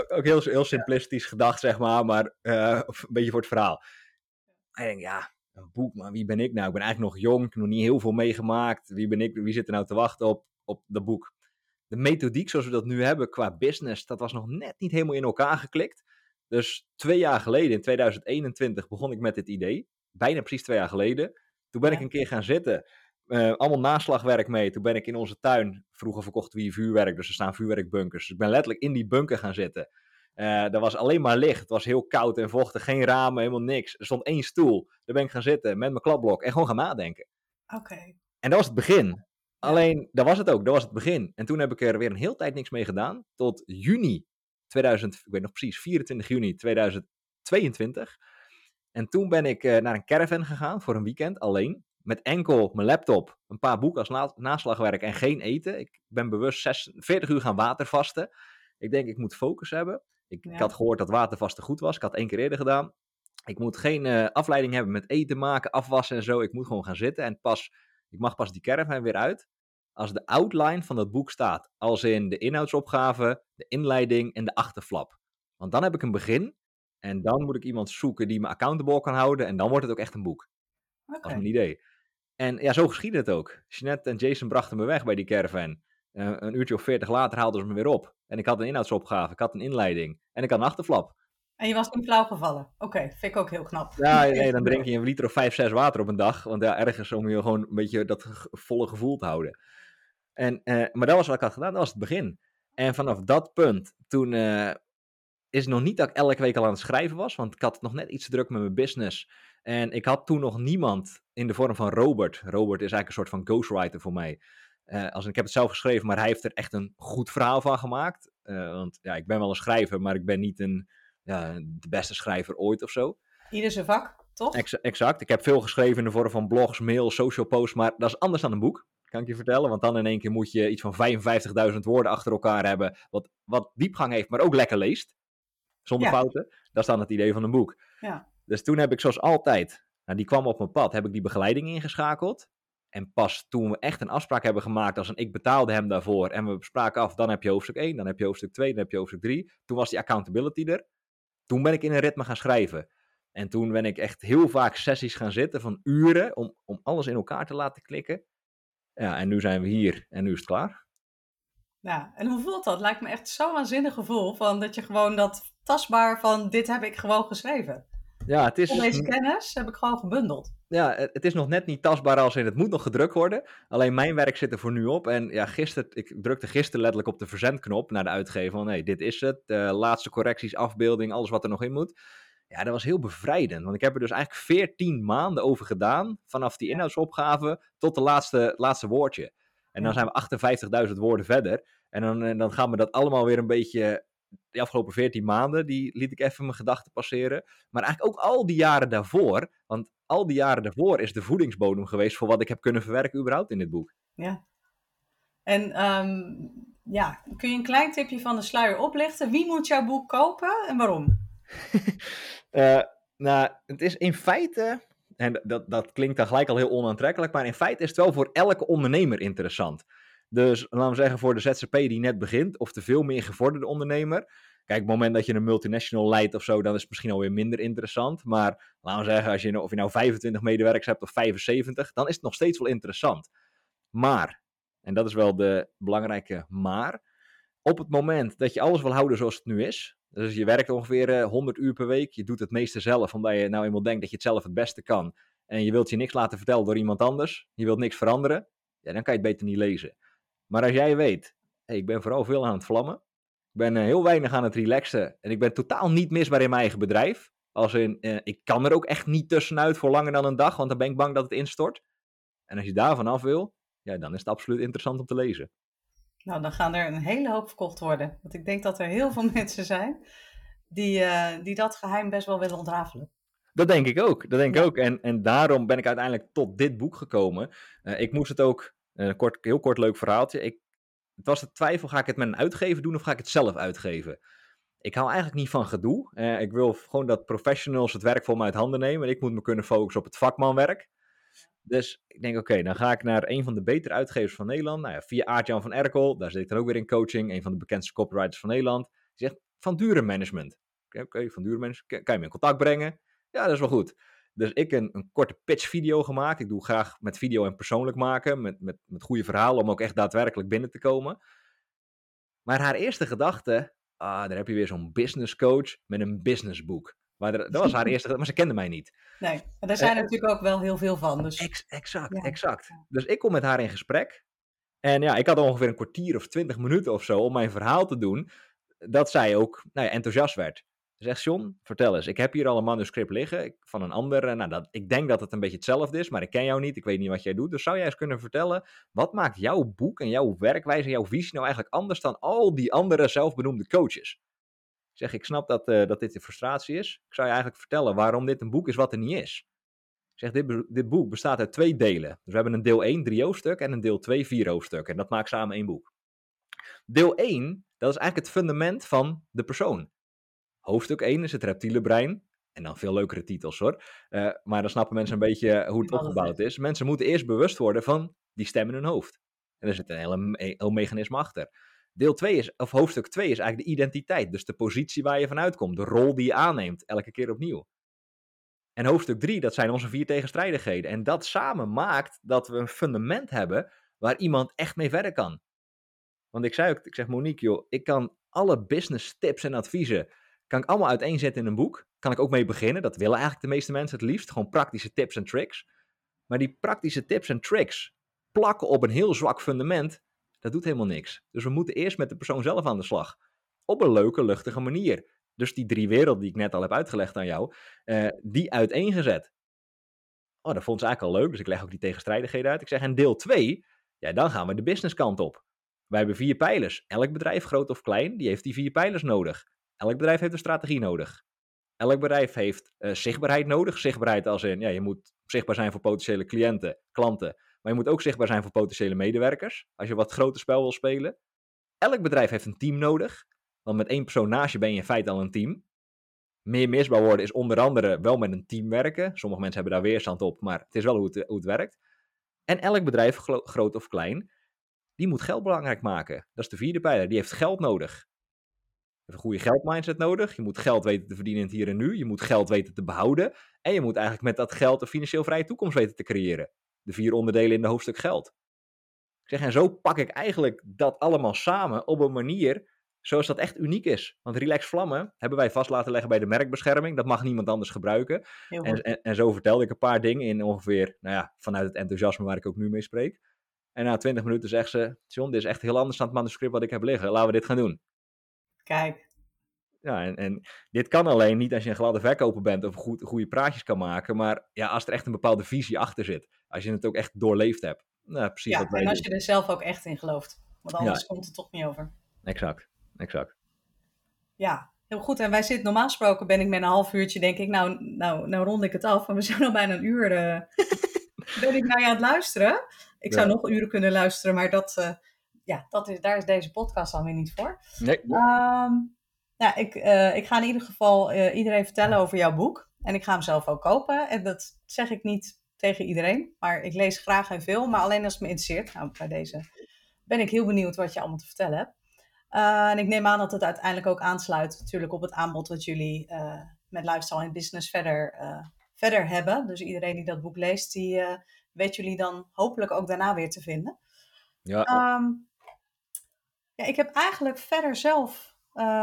ook heel, heel simplistisch gedacht, zeg maar, maar uh, een beetje voor het verhaal. ik denk, ja, een boek, maar wie ben ik nou? Ik ben eigenlijk nog jong, ik heb nog niet heel veel meegemaakt. Wie ben ik, wie zit er nou te wachten op, op dat boek? De methodiek zoals we dat nu hebben qua business, dat was nog net niet helemaal in elkaar geklikt. Dus twee jaar geleden, in 2021, begon ik met dit idee. Bijna precies twee jaar geleden. Toen ben ik een keer gaan zitten uh, allemaal naslagwerk mee. Toen ben ik in onze tuin, vroeger verkochten we hier vuurwerk, dus er staan vuurwerkbunkers. Dus ik ben letterlijk in die bunker gaan zitten. Uh, er was alleen maar licht, het was heel koud en vochtig, geen ramen, helemaal niks. Er stond één stoel, daar ben ik gaan zitten met mijn klapblok en gewoon gaan nadenken. Oké. En dat was het begin. Alleen, dat was het ook, dat was het begin. En toen heb ik er weer een heel tijd niks mee gedaan, tot juni 2000, ik weet nog precies, 24 juni 2022. En toen ben ik uh, naar een caravan gegaan voor een weekend, alleen met enkel mijn laptop, een paar boeken als naslagwerk en geen eten. Ik ben bewust 40 uur gaan watervasten. Ik denk, ik moet focus hebben. Ik, ik, had gehoord dat watervasten goed was. Ik had één keer eerder gedaan. Ik moet geen uh, afleiding hebben met eten maken, afwassen en zo. Ik moet gewoon gaan zitten. En pas, ik mag pas die caravan weer uit als de outline van dat boek staat. Als in de inhoudsopgave, de inleiding en de achterflap. Want dan heb ik een begin. En dan moet ik iemand zoeken die me accountable kan houden. En dan wordt het ook echt een boek. Okay. Dat is mijn idee. En ja, zo geschiedde het ook. Jeanette en Jason brachten me weg bij die caravan. Uh, een uurtje of veertig later haalden ze me weer op. En ik had een inhoudsopgave, ik had een inleiding en ik had een achterflap. En je was niet flauw gevallen. Oké, vind ik ook heel knap. Ja, nee, dan drink je een liter of vijf, zes water op een dag. Want ja, ergens om je gewoon een beetje dat volle gevoel te houden. En, uh, maar dat was wat ik had gedaan, dat was het begin. En vanaf dat punt, toen uh, is het nog niet dat ik elke week al aan het schrijven was. Want ik had nog net iets te druk met mijn business. En ik had toen nog niemand in de vorm van Robert. Robert is eigenlijk een soort van ghostwriter voor mij. Uh, als, ik heb het zelf geschreven, maar hij heeft er echt een goed verhaal van gemaakt. Uh, want ja, ik ben wel een schrijver, maar ik ben niet een, ja, de beste schrijver ooit of zo. Ieder zijn vak, toch? Ex exact. Ik heb veel geschreven in de vorm van blogs, mails, social posts, maar dat is anders dan een boek. Kan ik je vertellen? Want dan in één keer moet je iets van 55.000 woorden achter elkaar hebben. Wat, wat diepgang heeft, maar ook lekker leest. Zonder fouten. Dat is dan het idee van een boek. Ja. Dus toen heb ik zoals altijd, nou, die kwam op mijn pad, heb ik die begeleiding ingeschakeld. En pas toen we echt een afspraak hebben gemaakt, als een ik betaalde hem daarvoor en we spraken af, dan heb je hoofdstuk 1, dan heb je hoofdstuk 2, dan heb je hoofdstuk 3. Toen was die accountability er. Toen ben ik in een ritme gaan schrijven. En toen ben ik echt heel vaak sessies gaan zitten van uren om, om alles in elkaar te laten klikken. Ja, en nu zijn we hier en nu is het klaar. Ja, en hoe voelt dat? Lijkt me echt zo'n waanzinnig gevoel van dat je gewoon dat tastbaar van dit heb ik gewoon geschreven. Ja, het is... Al deze kennis heb ik gewoon gebundeld. Ja, het is nog net niet tastbaar als in het moet nog gedrukt worden. Alleen mijn werk zit er voor nu op. En ja, gisteren, ik drukte gisteren letterlijk op de verzendknop naar de uitgever. Van nee, dit is het. De laatste correcties, afbeelding, alles wat er nog in moet. Ja, dat was heel bevrijdend. Want ik heb er dus eigenlijk 14 maanden over gedaan. Vanaf die inhoudsopgave tot de laatste, laatste woordje. En dan zijn we 58.000 woorden verder. En dan, en dan gaan we dat allemaal weer een beetje de afgelopen 14 maanden, die liet ik even mijn gedachten passeren. Maar eigenlijk ook al die jaren daarvoor, want al die jaren daarvoor is de voedingsbodem geweest voor wat ik heb kunnen verwerken überhaupt in dit boek. Ja. En um, ja, kun je een klein tipje van de sluier oplichten? Wie moet jouw boek kopen en waarom? uh, nou, het is in feite, en dat, dat klinkt dan gelijk al heel onaantrekkelijk, maar in feite is het wel voor elke ondernemer interessant. Dus laten we zeggen voor de ZZP die net begint, of de veel meer gevorderde ondernemer. Kijk, op het moment dat je een multinational leidt of zo, dan is het misschien alweer minder interessant. Maar laten we zeggen, als je, of je nou 25 medewerkers hebt of 75, dan is het nog steeds wel interessant. Maar, en dat is wel de belangrijke maar, op het moment dat je alles wil houden zoals het nu is, dus je werkt ongeveer 100 eh, uur per week, je doet het meeste zelf, omdat je nou eenmaal denkt dat je het zelf het beste kan, en je wilt je niks laten vertellen door iemand anders, je wilt niks veranderen, ja, dan kan je het beter niet lezen. Maar als jij weet, hey, ik ben vooral veel aan het vlammen. Ik ben uh, heel weinig aan het relaxen. En ik ben totaal niet misbaar in mijn eigen bedrijf. Als in, uh, ik kan er ook echt niet tussenuit voor langer dan een dag, want dan ben ik bang dat het instort. En als je daarvan af wil, ja, dan is het absoluut interessant om te lezen. Nou, dan gaan er een hele hoop verkocht worden. Want ik denk dat er heel veel mensen zijn die, uh, die dat geheim best wel willen ontrafelen. Dat denk ik ook. Dat denk ik ook. En, en daarom ben ik uiteindelijk tot dit boek gekomen. Uh, ik moest het ook, een kort, heel kort leuk verhaaltje. Ik, het was de twijfel, ga ik het met een uitgever doen of ga ik het zelf uitgeven? Ik hou eigenlijk niet van gedoe. Uh, ik wil gewoon dat professionals het werk voor me uit handen nemen. En ik moet me kunnen focussen op het vakmanwerk. Dus ik denk, oké, dan ga ik naar een van de betere uitgevers van Nederland. Nou ja, via Aartjan van Erkel, daar zit ik dan ook weer in coaching. Een van de bekendste copywriters van Nederland. Die zegt, van dure management. Oké, van dure management, kan je me in contact brengen? Ja, dat is wel goed. Dus ik een, een korte pitch video gemaakt. Ik doe graag met video en persoonlijk maken. Met, met, met goede verhalen om ook echt daadwerkelijk binnen te komen. Maar haar eerste gedachte, ah, daar heb je weer zo'n business coach met een businessboek. Maar dat was haar eerste, maar ze kende mij niet. Nee, daar zijn er natuurlijk ook wel heel veel van. Dus... Ex exact, exact. Dus ik kom met haar in gesprek. En ja, ik had ongeveer een kwartier of twintig minuten of zo om mijn verhaal te doen. Dat zij ook nou ja, enthousiast werd. Zegt John, vertel eens, ik heb hier al een manuscript liggen van een ander. Nou, dat, ik denk dat het een beetje hetzelfde is, maar ik ken jou niet, ik weet niet wat jij doet. Dus zou jij eens kunnen vertellen, wat maakt jouw boek en jouw werkwijze, jouw visie nou eigenlijk anders dan al die andere zelfbenoemde coaches? zeg, ik snap dat, uh, dat dit een frustratie is. Ik zou je eigenlijk vertellen waarom dit een boek is wat er niet is. Ik zeg, dit, dit boek bestaat uit twee delen. Dus we hebben een deel 1, drie hoofdstuk, en een deel 2, vier hoofdstukken. En dat maakt samen één boek. Deel 1, dat is eigenlijk het fundament van de persoon. Hoofdstuk 1 is het reptiele brein. En dan veel leukere titels hoor. Uh, maar dan snappen mensen een beetje hoe het opgebouwd is. Mensen moeten eerst bewust worden van die stem in hun hoofd. En er zit een hele, heel mechanisme achter. Deel 2 is, of hoofdstuk 2 is eigenlijk de identiteit. Dus de positie waar je vanuit komt. De rol die je aanneemt, elke keer opnieuw. En hoofdstuk 3, dat zijn onze vier tegenstrijdigheden. En dat samen maakt dat we een fundament hebben waar iemand echt mee verder kan. Want ik zei ook, ik zeg Monique, joh, ik kan alle business tips en adviezen, kan ik allemaal uiteenzetten in een boek. Kan ik ook mee beginnen, dat willen eigenlijk de meeste mensen het liefst. Gewoon praktische tips en tricks. Maar die praktische tips en tricks plakken op een heel zwak fundament, dat doet helemaal niks. Dus we moeten eerst met de persoon zelf aan de slag. Op een leuke, luchtige manier. Dus die drie werelden die ik net al heb uitgelegd aan jou, uh, die uiteengezet. Oh, dat vond ze eigenlijk al leuk, dus ik leg ook die tegenstrijdigheden uit. Ik zeg, en deel 2, ja, dan gaan we de businesskant op. Wij hebben vier pijlers. Elk bedrijf, groot of klein, die heeft die vier pijlers nodig. Elk bedrijf heeft een strategie nodig. Elk bedrijf heeft uh, zichtbaarheid nodig. Zichtbaarheid als in, ja, je moet zichtbaar zijn voor potentiële cliënten, klanten. Maar je moet ook zichtbaar zijn voor potentiële medewerkers. Als je wat groter spel wil spelen. Elk bedrijf heeft een team nodig. Want met één persoon ben je in feite al een team. Meer misbaar worden is onder andere wel met een team werken. Sommige mensen hebben daar weerstand op, maar het is wel hoe het, hoe het werkt. En elk bedrijf, groot of klein, die moet geld belangrijk maken. Dat is de vierde pijler. Die heeft geld nodig. Een goede geldmindset nodig. Je moet geld weten te verdienen in het hier en nu. Je moet geld weten te behouden. En je moet eigenlijk met dat geld een financieel vrije toekomst weten te creëren de vier onderdelen in de hoofdstuk geld. Ik zeg, en zo pak ik eigenlijk dat allemaal samen op een manier zoals dat echt uniek is. Want Relax Vlammen hebben wij vast laten leggen bij de merkbescherming. Dat mag niemand anders gebruiken. En, en, en, zo vertelde ik een paar dingen in ongeveer, nou ja, vanuit het enthousiasme waar ik ook nu mee spreek. En na twintig minuten zegt ze, John, dit is echt heel anders dan het manuscript wat ik heb liggen. Laten we dit gaan doen. Kijk. Ja, en, en dit kan alleen niet als je een gladde verkoper bent of goed, goede praatjes kan maken. Maar ja, als er echt een bepaalde visie achter zit. Als je het ook echt doorleefd hebt. Nou, precies ja, en als je er zelf ook echt in gelooft. Want anders komt het toch niet over. Exact, exact. Ja, heel goed. En wij zitten normaal gesproken ben ik met een half uurtje, denk ik, nou, nou, nou rond ik het af. Maar we zijn al bijna een uur. Uh, ben ik naar je aan het luisteren. Ik zou nog uren kunnen luisteren, maar dat, uh, ja, dat is, daar is deze podcast dan weer niet voor. Nee. Um, nou, ik, uh, ik ga in ieder geval iedereen vertellen over jouw boek. En ik ga hem zelf ook kopen. En dat zeg ik niet tegen iedereen. Maar ik lees graag en veel, maar alleen als het me interesseert. Nou, bij deze ben ik heel benieuwd wat je allemaal te vertellen hebt. Uh, en ik neem aan dat het uiteindelijk ook aansluit natuurlijk op het aanbod wat jullie met Lifestyle in Business verder, verder hebben. Dus iedereen die dat boek leest, die weet jullie dan hopelijk ook daarna weer te vinden. Ja. Um, ja ik heb eigenlijk verder zelf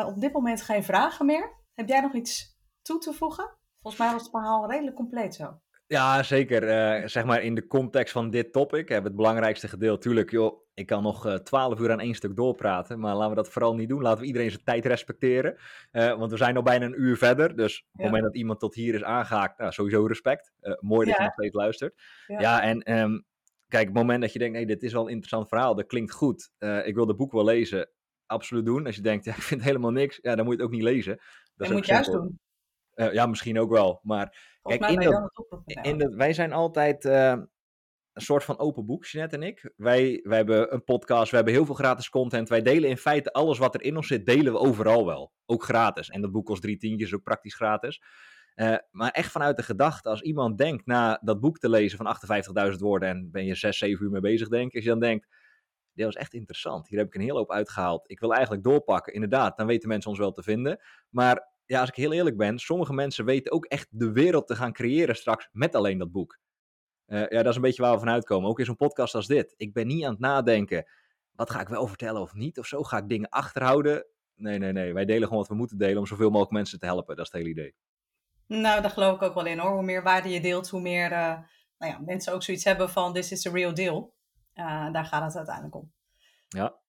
op dit moment geen vragen meer. Heb jij nog iets toe te voegen? Volgens mij was het verhaal redelijk compleet zo. Ja, zeker. Uh, zeg maar in de context van dit topic hebben het belangrijkste gedeelte. Tuurlijk, joh, ik kan nog uh, twaalf uur aan één stuk doorpraten. Maar laten we dat vooral niet doen. Laten we iedereen zijn tijd respecteren. Uh, want we zijn al bijna een uur verder. Dus op het moment dat iemand tot hier is aangehaakt, nou, sowieso respect. mooi dat ja. je nog steeds luistert. Ja, ja en um, kijk, het moment dat je denkt, nee, dit is wel een interessant verhaal. Dat klinkt goed. ik wil de boek wel lezen. Absoluut doen. Als je denkt, ja, ik vind helemaal niks. Ja, dan moet je het ook niet lezen. Dat moet je juist doen. ja, misschien ook wel. Maar kijk, in dat, in dat, wij zijn altijd een soort van open boek, Jeanette en ik. Wij, wij hebben een podcast, we hebben heel veel gratis content. Wij delen in feite alles wat er in ons zit, delen we overal wel. Ook gratis. En dat boek kost drie tientjes, ook praktisch gratis. Uh, maar echt vanuit de gedachte, als iemand denkt na dat boek te lezen van 58.000 woorden en ben je 6, 7 uur mee bezig, denk ik. Als je dan denkt, dit was echt interessant. Hier heb ik een hele hoop uitgehaald. Ik wil eigenlijk doorpakken. Inderdaad, dan weten mensen ons wel te vinden. Maar ja, als ik heel eerlijk ben, sommige mensen weten ook echt de wereld te gaan creëren straks met alleen dat boek. Uh, ja, dat is een beetje waar we vanuit komen. Ook in zo'n podcast als dit. Ik ben niet aan het nadenken, wat ga ik wel vertellen of niet of zo? Ga ik dingen achterhouden? Nee, nee, nee. Wij delen gewoon wat we moeten delen om zoveel mogelijk mensen te helpen. Dat is het hele idee. Nou, daar geloof ik ook wel in hoor. Hoe meer waarde je deelt, hoe meer uh, nou ja, mensen ook zoiets hebben van this is the real deal. Uh, daar gaat het uiteindelijk om. Ja.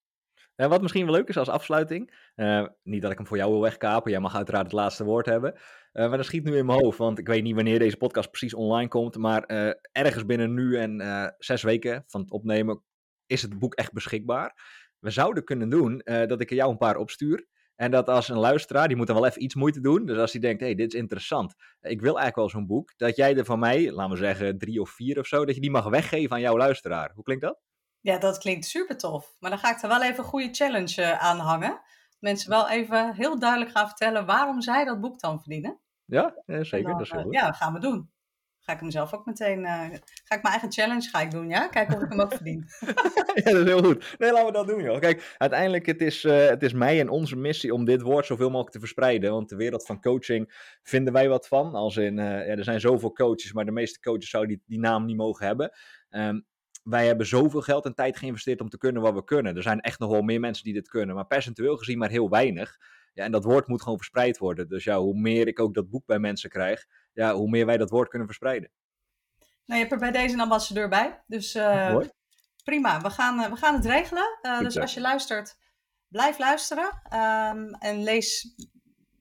En wat misschien wel leuk is als afsluiting. Uh, niet dat ik hem voor jou wil wegkapen. Jij mag uiteraard het laatste woord hebben. Maar dat schiet nu in mijn hoofd. Want ik weet niet wanneer deze podcast precies online komt. Maar ergens binnen nu en zes weken van het opnemen is het boek echt beschikbaar. We zouden kunnen doen dat ik er jou een paar opstuur. En dat als een luisteraar, die moet dan wel even iets moeite doen. Dus als hij denkt, hé, hey, dit is interessant. Ik wil eigenlijk wel zo'n boek. Dat jij er van mij, laten we zeggen drie of vier of zo, dat je die mag weggeven aan jouw luisteraar. Hoe klinkt dat? Ja, dat klinkt super tof. Maar dan ga ik er wel even een goede challenge uh, aan hangen. Mensen wel even heel duidelijk gaan vertellen waarom zij dat boek dan verdienen. Ja, zeker. dat is heel goed. Ja, dat gaan we doen ga ik hem zelf ook meteen, uh, ga ik mijn eigen challenge ga ik doen, ja? Kijken of ik hem ook verdien. ja, dat is heel goed. Nee, laten we dat doen, joh. Kijk, uiteindelijk, het is, uh, het is mij en onze missie om dit woord zoveel mogelijk te verspreiden. Want de wereld van coaching vinden wij wat van. Als in, uh, ja, er zijn zoveel coaches, maar de meeste coaches zouden die, die naam niet mogen hebben. Um, wij hebben zoveel geld en tijd geïnvesteerd om te kunnen wat we kunnen. Er zijn echt nog wel meer mensen die dit kunnen, maar percentueel gezien maar heel weinig. Ja, en dat woord moet gewoon verspreid worden. Dus ja, hoe meer ik ook dat boek bij mensen krijg, ja, hoe meer wij dat woord kunnen verspreiden. Nou, je hebt er bij deze een ambassadeur bij. Dus uh, prima, we gaan, uh, we gaan het regelen. Uh, dus als je luistert, blijf luisteren. Um, en lees,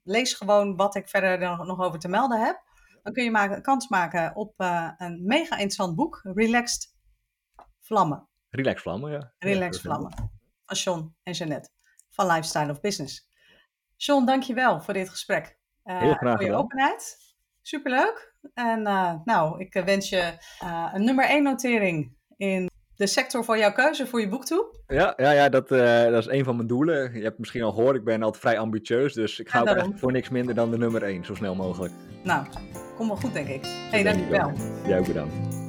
lees gewoon wat ik verder nog over te melden heb. Dan kun je maken, kans maken op een mega interessant boek. Relaxed Vlammen. Relaxed Vlammen, ja. Relaxed Vlammen. Van John en Jeannette van Lifestyle of Business. John, dankjewel voor dit gesprek. Heel graag Voor je openheid. Superleuk. En uh, nou, ik wens je uh, een nummer 1 notering in de sector van jouw keuze voor je boek toe. Ja, ja, ja dat, uh, dat is een van mijn doelen. Je hebt misschien al gehoord, ik ben altijd vrij ambitieus. Dus ik ga ja, ook echt voor niks minder dan de nummer 1, zo snel mogelijk. Nou, kom wel goed denk ik. Hé, hey, dankjewel. Jij ook bedankt.